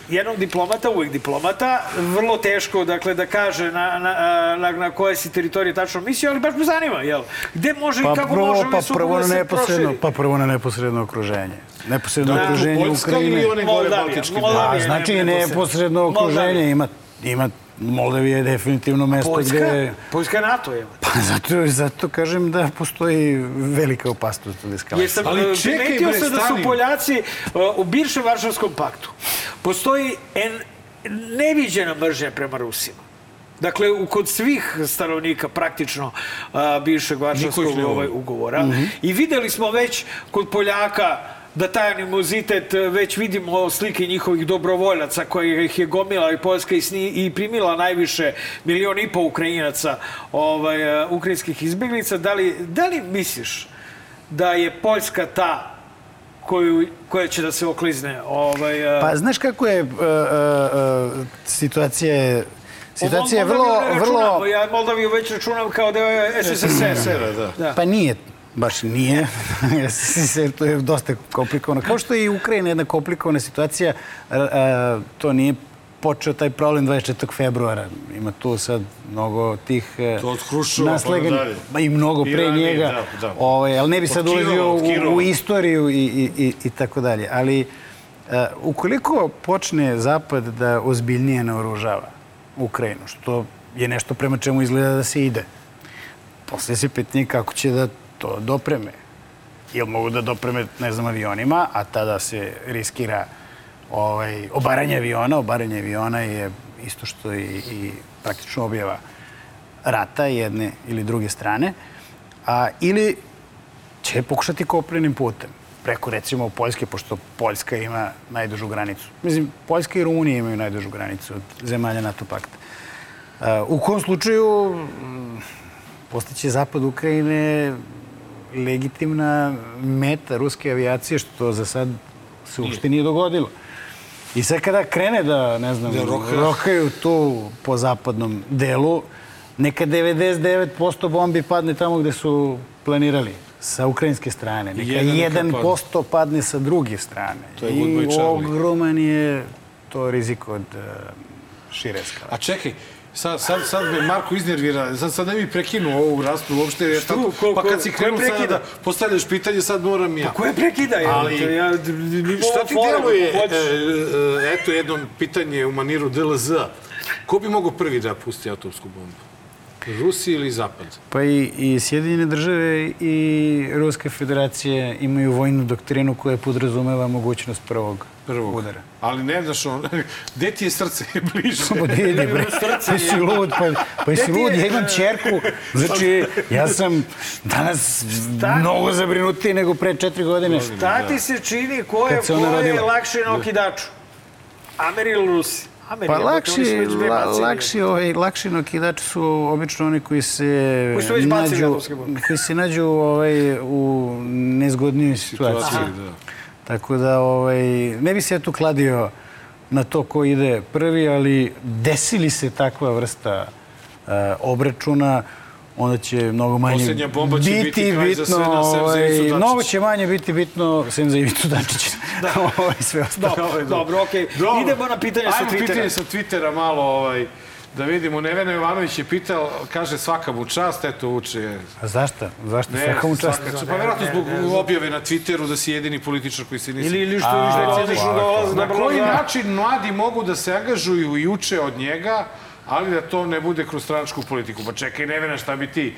jednog diplomata, uvek diplomata, vrlo teško dakle, da kaže na, na, na, na koje si teritorije tačno mislio, ali baš me zanima, jel? Gde može Pa i kako prvo, može pa prvo da na se neposredno, proširi? pa prvo na neposredno okruženje. Neposredno Da, okruženje Poljska Ukrajine. ili one gore Moldavija, Baltičke Moldavija. A, znači neposredno. neposredno okruženje. Moldavija. Ima, ima Moldavija je definitivno mesto Poljska, gde... Poljska NATO je. Pa zato, zato kažem da postoji velika opasnost od eskalacije. Jesam Ali ali čekaj, bre, se da su. Poljaci uh, u bivšem Varšavskom paktu. Postoji en, neviđena mržnja prema Rusima. Dakle, u, kod svih stanovnika praktično a, bivšeg Varšavskog ovaj, ugovora. I videli smo već kod Poljaka da taj animozitet, e, već vidimo slike njihovih dobrovoljaca koje ih je gomila i Poljska i, sni, i primila najviše milion i po Ukrajinaca, ovaj, e, ukrajinskih izbjeglica. Da li, da li misliš da je Poljska ta koju, koja će da se oklizne? Ovaj, e, Pa znaš kako je uh, uh, uh, situacija je Situacija je vrlo, vrlo... Ja Moldaviju već računam kao deo SSSR. da. Da. Pa nije, baš nije. To je dosta komplikovano. Kao što je i Ukrajina jedna komplikovana situacija, a, a, to nije počeo taj problem 24. februara. Ima tu sad mnogo tih e, Hruščova pa i mnogo pre ranije, njega. da, da. Ovaj, ali ne bi sad ulazio u, u istoriju i, i, i, i tako dalje. Ali e, ukoliko počne Zapad da ozbiljnije naoružava Ukrajinu, što je nešto prema čemu izgleda da se ide, posle se pitanje kako će da to dopreme. Jel mogu da dopreme, ne znam, avionima, a tada se riskira ovaj, obaranje aviona. Obaranje aviona je isto što i, i praktično objava rata jedne ili druge strane. A, ili će pokušati koprenim putem. preko recimo Poljske, pošto Poljska ima najdužu granicu. Mislim, Poljska i Rumunija imaju najdužu granicu od zemalja NATO pakta. Uh, u kom slučaju mm, postaće zapad Ukrajine legitimna meta ruske avijacije, što za sad se uopšte nije dogodilo. I sad kada krene da, ne znam, Da roka. rokaju tu po zapadnom delu, neka 99% bombi padne tamo gde su planirali sa ukrajinske strane. Neka Jedan neka 1% padne sa druge strane. To je I ogroman je to rizik od uh, šire skale. A čekaj, sad, sad, sad me Marko iznervira, sad, sad ne bi prekinuo ovu raspravu uopšte, jer Što? tako, Ko- pa ko- kad si krenuo sada da postavljaš pitanje, sad moram ja. Ko je prekida? je? Ali- To ja, Šta ti deluje, e, e, eto jedno pitanje u maniru DLZ. Ko bi mogao prvi da pusti atomsku bombu? Rusi ili Zapad? Pa i, i Sjedinjene države i Ruska federacija imaju vojnu doktrinu koja podrazumeva mogućnost prvog, Prvog. udara. Ali ne znaš on, gde ti je srce bliže? Pa vidi, bre, pa si lud, pa, pa si lud, ja imam čerku. Znači, ja sam danas mnogo zabrinutiji nego pre četiri godine. Šta ti se čini ko je, ko je lakše na okidaču? Ameri ili Rusi? Pa oni lakši, la, lakši, ovaj, lakši nokidači su obično oni koji se Koji su već nađu, koji se nađu ovaj, u nezgodnijoj situaciji. Situaciji, da. Tako da ovaj, ne bi se ja tu kladio na to ko ide prvi, ali desili se takva vrsta uh, obračuna, onda će mnogo manje Poslednja bomba će biti kraj za sve bitno, sem za ovaj, Ivicu Dačića. mnogo će manje biti bitno sem za Ivicu Dačića. da. ovaj, sve ostalo. Dobro, dobro, okej. Dobro. Idemo na pitanje sa Ajmo Twittera. pitanje sa Twittera malo, ovaj, da vidimo. Nevena Jovanović je pitao, kaže svaka mu čast, eto uče. A zašto? Zašto? Svaka mu čast. svaka. Pa verovatno zbog objave na Twitteru da si jedini političar koji se nisi... Ili, ili što dolaziš da dolazi Na da koji način mladi mogu da se angažuju i uče od njega, ali da to ne bude kroz stranačku politiku? Pa čekaj, Nevena, šta bi ti...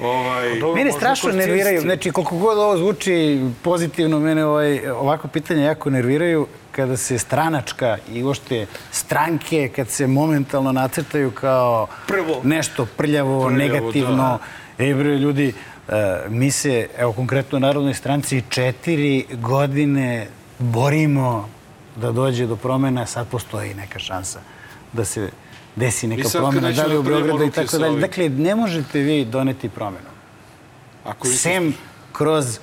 Ovaj... Mene možda strašno kroz nerviraju. Znači, koliko god ovo zvuči pozitivno, mene ovaj, ovako pitanja jako nerviraju kada se stranačka i uopšte stranke, kad se momentalno nacrtaju kao Prvo. nešto prljavo, Prljavo, negativno. Ej, bre, ljudi, e, mi se, evo konkretno u Narodnoj stranci, četiri godine borimo da dođe do promena, sad postoji neka šansa da se desi neka nećemo da li da u prljamo Beogradu i tako dalje. Dakle, ne možete vi doneti promenu. Ako Sem kroz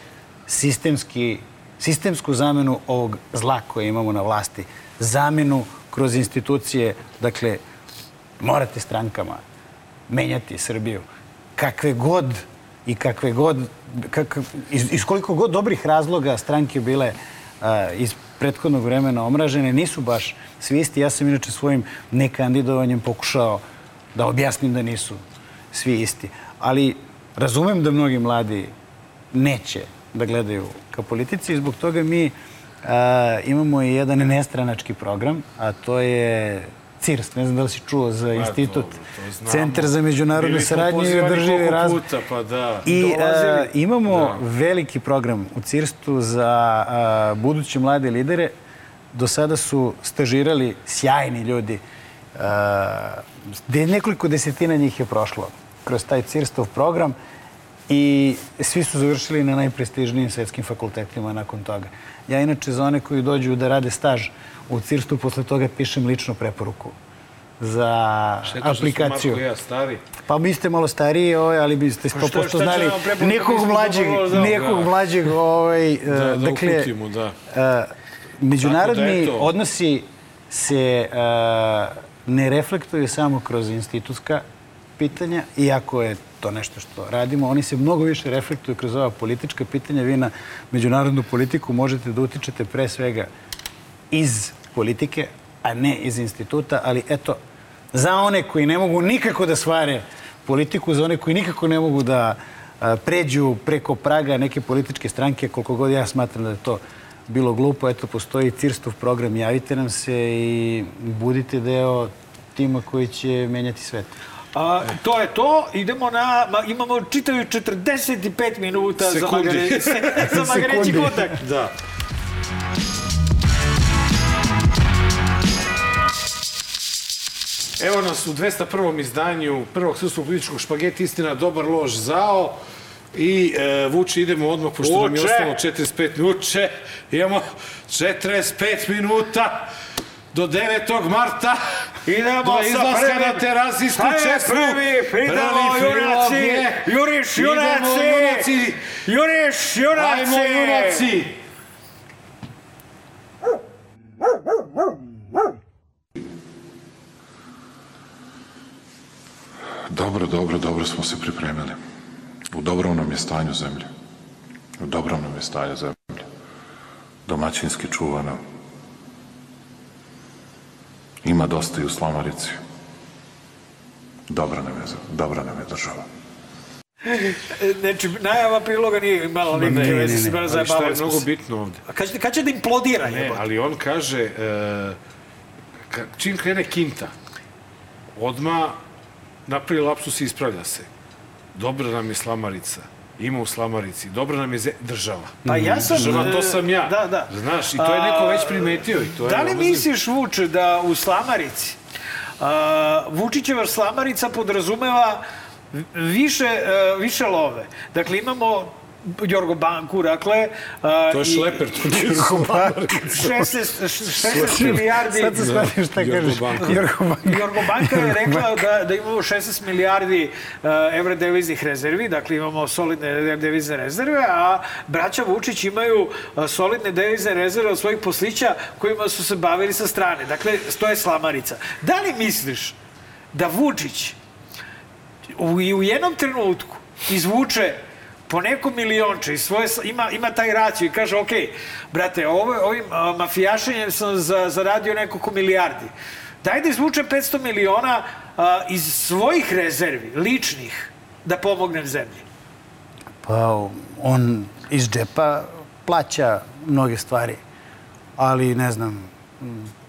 sistemski, sistemsku zamenu ovog zla koje imamo na vlasti, zamenu kroz institucije, dakle, morate strankama menjati Srbiju. Kakve god i kakve god, kak, iz, iz koliko god dobrih razloga stranke bile a, iz prethodnog vremena omražene, nisu baš svi isti. Ja sam inače svojim nekandidovanjem pokušao da objasnim da nisu svi isti. Ali razumem da mnogi mladi neće da gledaju ka politici i zbog toga mi a, imamo i jedan nestranački program, a to je CIRS, ne znam da li si čuo za institut, to znamo. Centar za međunarodnu Bili smo saradnju i pozivani održivi koliko razvoj. puta, pa da. I Dolazili. a, imamo Da. veliki program u CIRST-u za a, buduće mlade lidere. Do sada su stažirali sjajni ljudi. De, nekoliko desetina njih je prošlo kroz taj CIRST-ov program i svi su završili na najprestižnijim svetskim fakultetima nakon toga. Ja inače za one koji dođu da rade staž u CIRST-u, posle toga pišem ličnu preporuku za što smo aplikaciju. Marko i ja stari? Pa vi ste malo stariji, ovaj, ali biste 100% šta će znali mi nekog mlađeg, nekog da. mlađeg, ovaj, Da, da dakle, uputimo, da. e, međunarodni Tako da, odnosi se e, ne reflektuju samo kroz institutska pitanja, iako je to nešto što radimo, oni se mnogo više reflektuju kroz ova politička pitanja. Vi na međunarodnu politiku možete da utičete pre svega iz politike, a ne iz instituta, ali eto, za one koji ne mogu nikako da svare politiku, za one koji nikako ne mogu da pređu preko praga neke političke stranke, koliko god ja smatram da je to bilo glupo, eto, postoji CIRSTov program, javite nam se i budite deo tima koji će menjati svet. A, to je to. Idemo na... Ma, imamo čitavi 45 minuta za, Sekundi. magare, se, za magareći kutak. Da. Evo nas u 201. izdanju prvog srpskog političkog špageti Istina, dobar lož, zao. I e, Vuče, idemo odmah, pošto nam je ostalo 45 minuće. Imamo 45 minuta do 9. marta. Idemo do izlaska prvim. na je česmu. prvi? Idemo, prilog junaci! je- Juriš, Idemo, junaci! junaci! Juriš, junaci! Ajmo, junaci! Dobro, dobro, dobro smo se pripremili. U dobrom nam je stanju zemlje. U dobrom nam je stanju zemlje. Domaćinski čuvano. Ima dosta i u Slamarici. Dobra nam je, dobra nam je država. Znači, najava priloga nije imala Ne, nikakve ne, veze, ne, ne. bara Ali šta je mnogo bitno ovde? A kad, će- kad će da implodira, Ne, jebote? ali on kaže, e, ka, čim krene kinta, odma napravi lapsus i ispravlja se. Dobra nam je slamarica. Ima u slamarici. Dobra nam je ze- država. Pa ja sam... Država, to e, sam ja. Da, da. Znaš, i to je neko već primetio. I to je Da li veoma misliš, Vuče, da u Slamarici a, Vučićeva Slamarica podrazumeva više, e, više love. Dakle, imamo Jorgo Banku, dakle... a, To je šleper, to nije Slamarica. 16, 16 milijardi... Sad se shvatim šta Jorgo kažeš. Banka. Jorgo Banka. Jorgo Banka je rekla da, da imamo 16 milijardi uh, evra deviznih rezervi, dakle imamo solidne devizne rezerve, a braća Vučić imaju uh, solidne devizne rezerve od svojih poslića kojima su se bavili sa strane. Dakle, to je slamarica. Da li misliš da Vučić u, i u jednom trenutku izvuče po neko milionče i svoje, ima, ima taj raciju i kaže, ok, brate, ovo, ovim a, mafijašenjem sam za, zaradio nekoliko milijardi. Daj da izvuče 500 miliona a, iz svojih rezervi, ličnih, da pomognem zemlji. Pa on iz džepa plaća mnoge stvari, ali ne znam,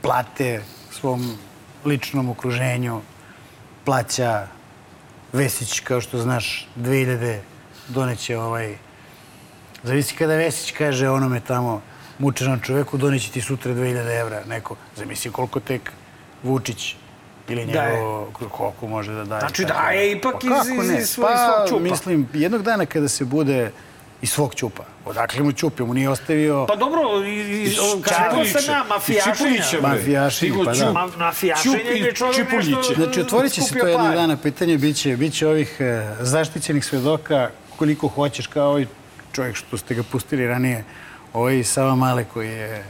plate svom ličnom okruženju, plaća Vesić, kao što znaš, 2000 doneće ovaj... Zavisi kada Vesić kaže onome tamo mučenom čoveku, doneće ti sutra 2000 evra neko. Zamisli koliko tek Vučić ili Daje. njegovo, koliko može da daje. Znači, tako. daje ipak Pa iz- iz- iz svog- pa, ćupa. Mislim, jednog dana kada se bude iz svog ćupa, odakle mu ćup, mu nije ostavio... Pa dobro, Iz kako ja, Iz mafijašenja. Stigo pa da. Ma, i je čovjek nešto... Znači, otvorit će se to jednog dana pitanje, bit će, bit će ovih e, zaštićenih svedoka koliko hoćeš, kao ovaj čovjek što ste ga pustili ranije, ovaj Sava Male koji je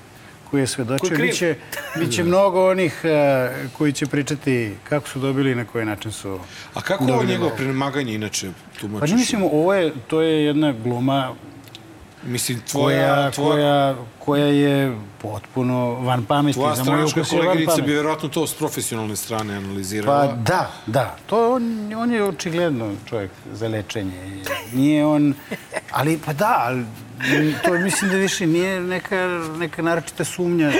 koji je svedočio. Koji je kriv. Biće, biće mnogo onih e, koji će pričati kako su dobili i na koji način su A kako ovo njegovo lovu. premaganje inače tumačiš? Pa ne mislim, ovo je, to je jedna gluma Mislim, tvoja, koja, tvoja, koja, koja je potpuno van pameti. tvoja stranačka van koleginica bi verovatno to s profesionalne strane analizirala. Pa da, da. To on, on je očigledno čovjek za lečenje. Nije on... Ali, pa da, ali to mislim da više nije neka, neka naročita sumnja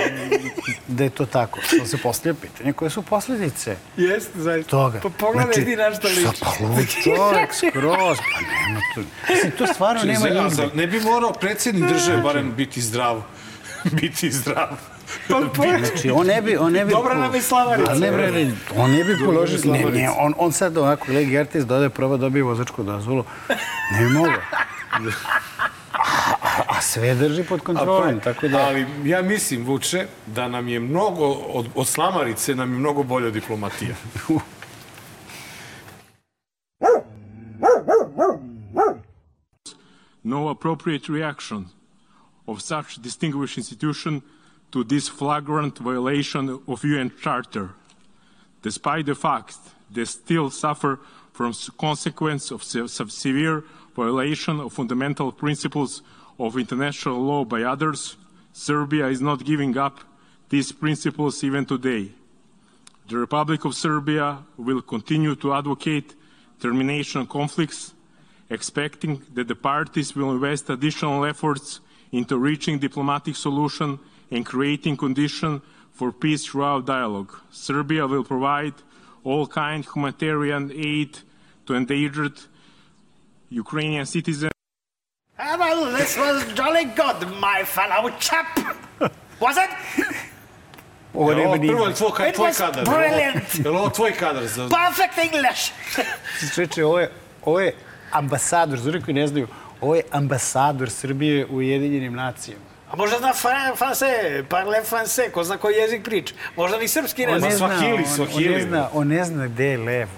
da je to tako. To se postavlja pitanje koje su posljedice Jeste, zaista. toga. Pa pogledaj ti na šta liči. Šta, pa lud čovjek, skroz. Pa nema to... Mislim, to stvarno nema Čekaj, a nigde. zar ne bi morao predsjednik države barem biti zdrav? biti zdrav. Pa, pa, Znači, on ne bi... On ne bi Dobra nam je slavarica. Ne, bre, ne, on ne bi položio... Ne, ne, slavarica. on, on sad ovako, legi artist, dodaje proba, dobije vozačku dozvolu. Ne bi mogao. A, a, a sve drži pod kontrolom, tako da... Ali ja mislim, Vuče, da nam je mnogo, od, od slamarice nam je mnogo bolja diplomatija. no appropriate reaction of such distinguished institution to this flagrant violation of UN Charter, despite the fact they still suffer from consequence of se- se- severe violation of fundamental principles of international law by others, Serbia is not giving up these principles even today. The Republic of Serbia will continue to advocate termination of conflicts, expecting that the parties will invest additional efforts into reaching diplomatic solution and creating conditions for peace throughout dialogue. Serbia will provide all kind humanitarian aid to endangered Ukrainian citizens. Ah, well, this was jolly good, my fellow chap. Was it? Ovo nema ni... prvo je tvoj, tvoj was kadar? brilliant. Je li ovo tvoj kadar? Za... Perfect English. Čeče, ovo je, ovo je ambasador, za koji ne znaju, ovo je ambasador Srbije u Ujedinjenim nacijama. A možda zna fran, franse, parle franse, ko zna koji jezik priča. Možda ni srpski ne On zna. ne zna, Swahili, on, on, ne zna, on ne zna gde je levo.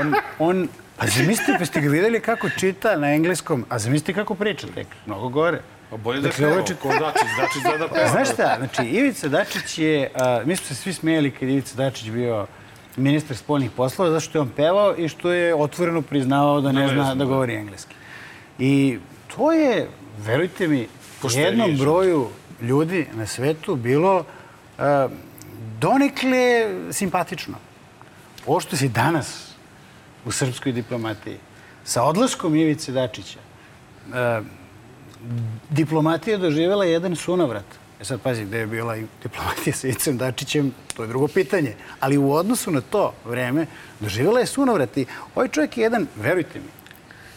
On, on, pa zamislite, pa ste ga videli kako čita na engleskom, a zamislite kako priča tek, mnogo gore. Pa bolje da Dakle, peva, je čit- ko Dačić, Dačić zna da peva. Znaš šta, znači, Ivica Dačić je, a, mi smo se svi smijeli kad Ivica Dačić bio ministar spoljnih poslova, zato što je on pevao i što je otvoreno priznavao da ne Da, zna jesam, da da. govori engleski. I to je, verujte mi, Poštenije jednom broju ljudi na svetu bilo a, donekle simpatično. Ovo što si danas u srpskoj diplomatiji, sa odlaskom Ivice Dačića, a, diplomatija je doživjela jedan sunovrat. E sad, pazi, gde je bila i diplomatija sa Icem Dačićem, to je drugo pitanje. Ali u odnosu na to vreme, doživjela je sunovrat. I ovaj čovjek je jedan, verujte mi,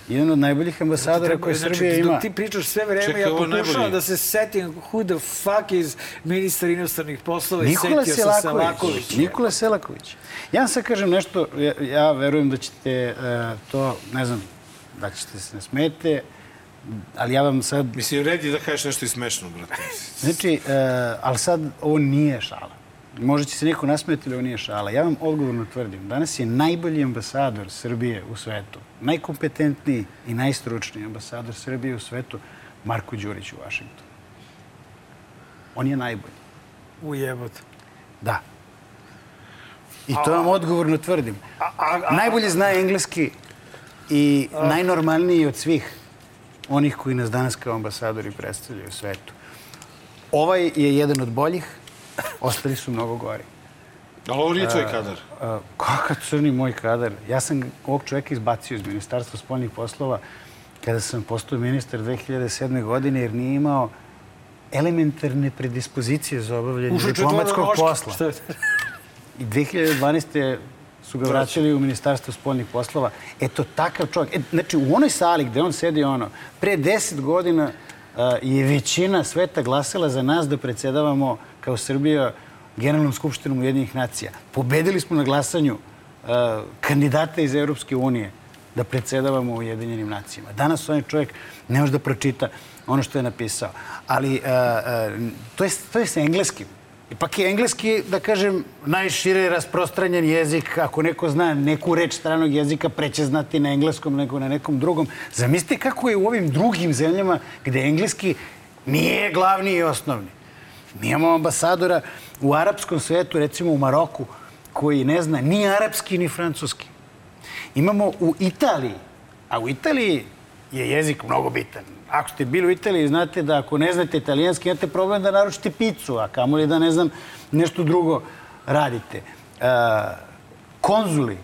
jedan od najboljih ambasadora koje Znači, Srbija dok ima. Ti pričaš sve vreme, Čekaj, ja pokušavam da se setim who the fuck is ministar inostranih poslova i setio sam Selaković. Selaković. Nikola Selaković. Ja vam sad kažem nešto, ja, ja verujem da ćete e, to, ne znam, da ćete se ne smete, ali ja vam sad Mislim, red je da kažeš nešto i smešno, brate. Znači, e, ali sad ovo nije šala. Možda će se neko nasmeti ali ovo nije šala. Ja vam odgovorno tvrdim, danas je najbolji ambasador Srbije u svetu, najkompetentniji i najstručniji ambasador Srbije u svetu, Marko Đurić u Vašingtonu. On je najbolji. Ujebot. Da. I to vam odgovorno tvrdim. Najbolje zna engleski i najnormalniji od svih onih koji nas danas kao ambasadori predstavljaju u svetu. Ovaj je jedan od boljih, ostali su mnogo gori. Ali ovo nije tvoj kadar. Kakav crni moj kadar. Ja sam ovog čovjeka izbacio iz Ministarstva spoljnih poslova kada sam postao ministar 2007. godine jer nije imao elementarne predispozicije za obavljanje diplomatskog posla. I 2012. su ga vraćali u Ministarstvo spoljnih poslova. Eto, takav čovjek. E, znači, u onoj sali gde on sedi ono, pre deset godina je većina sveta glasila za nas da predsedavamo kao Srbija Generalnom skupštinom Ujedinjenih nacija. Pobedili smo na glasanju a, kandidata iz Europske unije da predsedavamo Ujedinjenim nacijama. Danas onaj čovjek ne može da pročita ono što je napisao. Ali a, a, to, je, to je sa engleskim. Ipak je engleski, da kažem, najšire rasprostranjen jezik. Ako neko zna neku reč stranog jezika, preće znati na engleskom nego na nekom drugom. Zamislite kako je u ovim drugim zemljama gde engleski nije glavni i osnovni. Mi imamo ambasadora u arapskom svetu, recimo u Maroku, koji ne zna ni arapski ni francuski. Imamo u Italiji, a u Italiji je jezik mnogo bitan. Ako ste bili u Italiji, znate da ako ne znate italijanski, imate problem da naručite picu, a kamoli da ne znam nešto drugo radite. E, konzuli,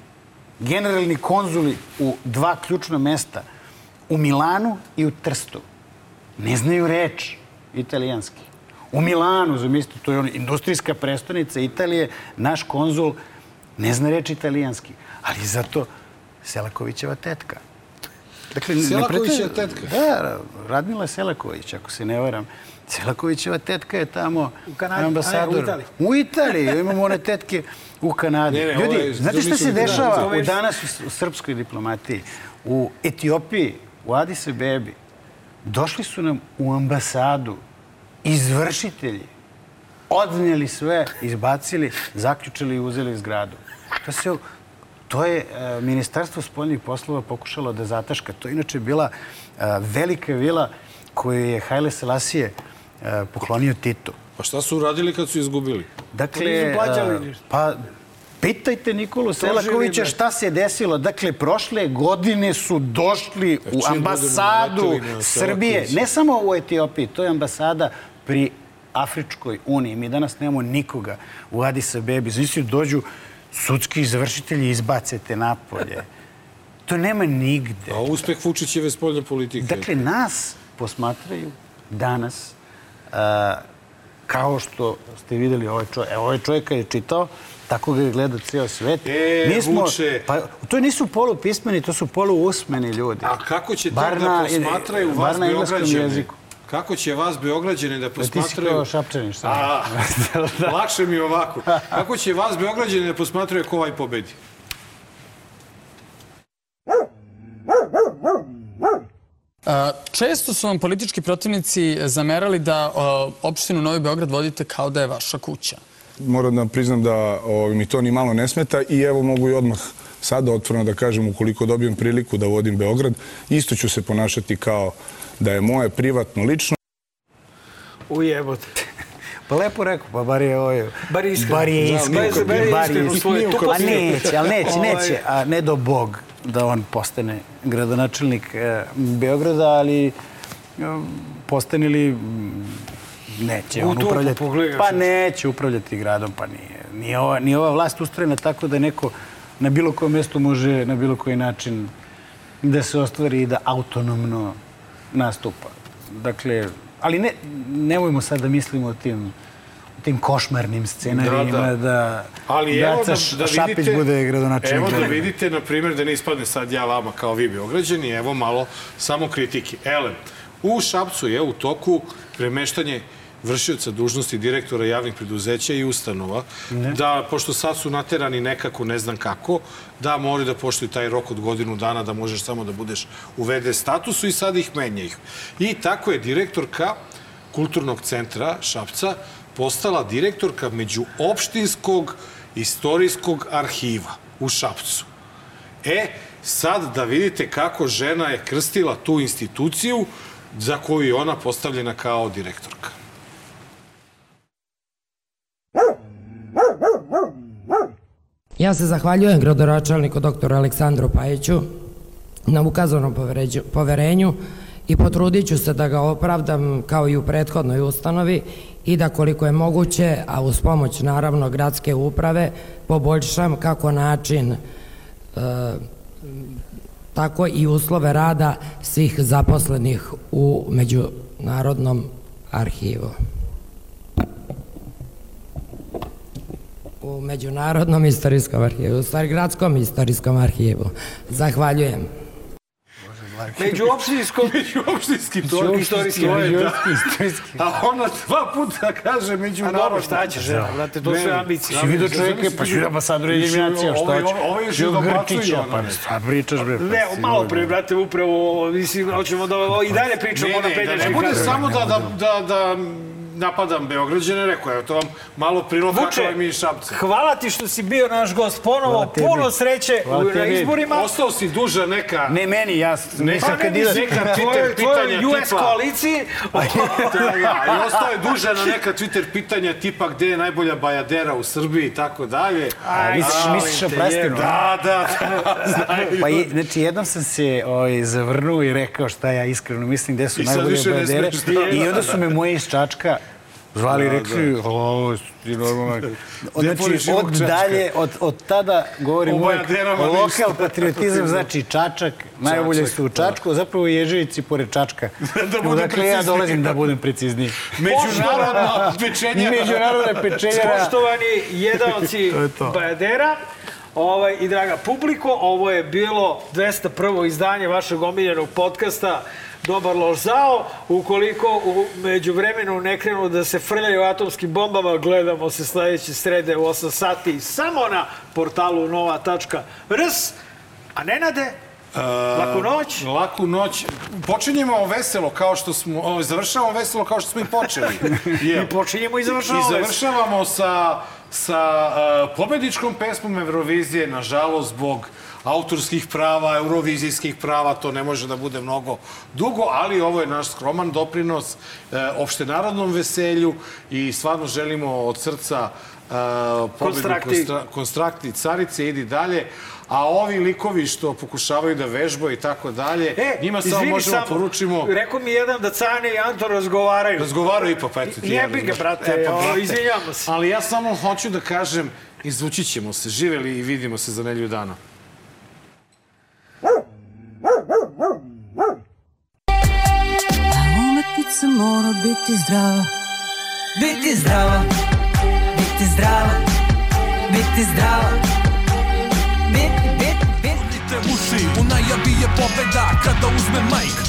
generalni konzuli u dva ključna mesta, u Milanu i u Trstu, ne znaju reč italijanski. U Milanu, zamislite, to je ono, industrijska prestonica Italije, naš konzul ne zna reč italijanski, ali zato Selakovićeva tetka. Dakle, Selakovićeva pretend- tetka? Da, Radmila Selaković, ako se ne varam. Selakovićeva tetka je tamo U Kanadi, a ambasador. u Italiji. U Italiji, imamo one tetke u Kanadi. Ne, ne, Ljudi, je- znate šta se da- dešava da- u danas u, srpskoj diplomatiji? U Etiopiji, u Addis Abebi, došli su nam u ambasadu izvršitelji, odnijeli sve, izbacili, zaključili i uzeli zgradu. To se To je e, Ministarstvo spoljnih poslova pokušalo da zataška. To je inače bila e, velika vila koju je Haile Selasije e, poklonio Titu. Pa šta su uradili kad su izgubili? Dakle, nisu plaćali ništa. pa pitajte Nikolu Selakovića šta se desilo. Dakle, prošle godine su došli u ambasadu Srbije, ne samo u Etiopiji, to je ambasada pri Afričkoj uniji. Mi danas nemamo nikoga u Addis Abebi. Znači, dođu sudski izvršitelji, izbacete napolje. To nema nigde. A uspeh Vučićeve spoljne politike? Dakle, nas posmatraju danas a, kao što ste videli ovaj čovjek. Evo, ovaj čovjek je čitao, tako ga je gledao ceo svet. E, Vuče. Pa, to nisu polupismeni, to su poluusmeni ljudi. A kako će tek da posmatraju vas bar Kako će vas Beograđane da Ti si posmatraju... kao šapčanin, šta? A, lakše mi je ovako. Kako će vas Beograđane da posmatraju ko ovaj pobedi? A, Često su vam politički protivnici zamerali da a, opštinu Novi Beograd vodite kao da je vaša kuća. Moram da priznam da ovaj, mi to ni malo ne smeta i evo mogu i odmah sada otvoreno da kažem ukoliko dobijem priliku da vodim Beograd, isto ću se ponašati kao da je moje privatno, lično. Ujebote. Pa lepo rekao, pa bar je ovo... Bar je iskreno. Bar je Da, iskreno. bar je- iskreno Pa neće, ali neće, Ovaj- neće. A ne do Bog da on postane gradonačelnik e, Beograda, ali e, postane li neće U on upravljati. Pa neće upravljati gradom, pa nije. Nije ova, nije ova vlast ustrojena tako da neko na bilo kojem mjestu može na bilo koji način da se ostvari i da autonomno nastupa. Dakle, ali ne, nemojmo sad da mislimo o tim o tim košmarnim scenarijima da, da, Ali evo da, da Šapić vidite, bude gradonačelnik. Evo da vidite, na primjer, da ne ispadne sad ja vama kao vi Beograđani, evo malo samo kritike. Ele, u Šapcu je u toku premeštanje vršioca dužnosti direktora javnih preduzeća i ustanova, Ne. da, pošto sad su naterani nekako, ne znam kako, da moraju da poštuju taj rok od godinu dana, da možeš samo da budeš u VD statusu i sad ih menja ih. I tako je direktorka kulturnog centra Šapca postala direktorka međuopštinskog istorijskog arhiva u Šapcu. E, sad da vidite kako žena je krstila tu instituciju za koju je ona postavljena kao direktorka. Ja se zahvaljujem gradonačelniku doktoru Aleksandru Pajiću na ukazanom poverenju i potrudit ću se da ga opravdam kao i u prethodnoj ustanovi i da koliko je moguće, a uz pomoć naravno gradske uprave, poboljšam kako način e, tako i uslove rada svih zaposlenih u Međunarodnom arhivu. U Međunarodnom istorijskom arhivu, u stvari gradskom istorijskom arhivu. Zahvaljujem. Međuopštinskom... Međuopštinski, to je je, da. međuopštinski. A ona dva puta kaže A međunarodno. dobro, šta ćeš, brate, to su ambicije. Si vidio čovjeka, pa ću ambasador Jedinjacija, šta Ovo hoće? ovo još Čuo dobacuju. Grčića, pa ne. šta pričaš, bre? pa Ne, malo pre, brate, upravo, mislim, hoćemo da i dalje pričamo Ne, o ne, da ne naprednjačkim bude samo da, da, da, da napadam Beograđane, rekao, evo to vam malo prilog kako je mi iz Šapca. hvala ti što si bio naš gost ponovo, Hvala tebi. puno sreće Hvala na tebi. izborima. Ostao si duža neka... Ne meni, ja Neka nisam kandidat. Neka Twitter pitanja US tipa... koaliciji. Da, I ostao je duže na neka Twitter pitanja tipa gde je najbolja bajadera u Srbiji i tako dalje. A, misliš, A, misliš o prstenu? Da, da. da. Pa i, znači, jednom sam se ovaj, zavrnuo i rekao šta ja iskreno mislim, gde su najbolje bajadere. da- I onda su me moji iz Čačka zvali Da, rekli, da. o, ti normalno. Znači, od Čačka? dalje, od, od tada govorim O uvek, lokal patriotizam znači Čačak, najbolje su u Čačku, zapravo Ježevici pored Čačka. Da budem dakle, ja dolazim da budem precizniji. Međunarodna pečenjara. Međunarodna pečenjara. Poštovani jedaoci. Bajadera, ovaj, i draga publiko, ovo je bilo 201. izdanje vašeg omiljenog podcasta Dobar loš zao. Ukoliko u međuvremenu ne krenu da se frljaju atomskim bombama, gledamo se sledeće srede u 8 sati samo na portalu nova.rs. A Nenade, Laku noć. Laku noć. Počinjemo veselo kao što smo, o, završavamo veselo kao što smo i počeli. Je. I počinjemo i I završavamo. završavamo sa, sa uh, pobedničkom pesmom Eurovizije, nažalost, zbog autorskih prava, eurovizijskih prava, to ne može da bude mnogo dugo, ali ovo je naš skroman doprinos uh, opštenarodnom veselju i stvarno želimo od srca uh, pobedu Konstrakti. konstra- konstrakti carice, idi dalje. A ovi likovi što pokušavaju da vežbaju i tako dalje, njima samo E, možemo samo, poručimo... Rekao mi jedan da Cane i Anto razgovaraju. Razgovaraju ipak, pa eto ti. Jebi ga, brate, E, pa, brate. izvinjamo se. Ali ja samo hoću da kažem, izvući ćemo se, živeli i vidimo se za nelju dana. Umetnica mora biti zdrava. Biti zdrava. Biti zdrava. Biti zdrava. Biti, biti, biti. Uši U najavi je pobeda kada uzme majk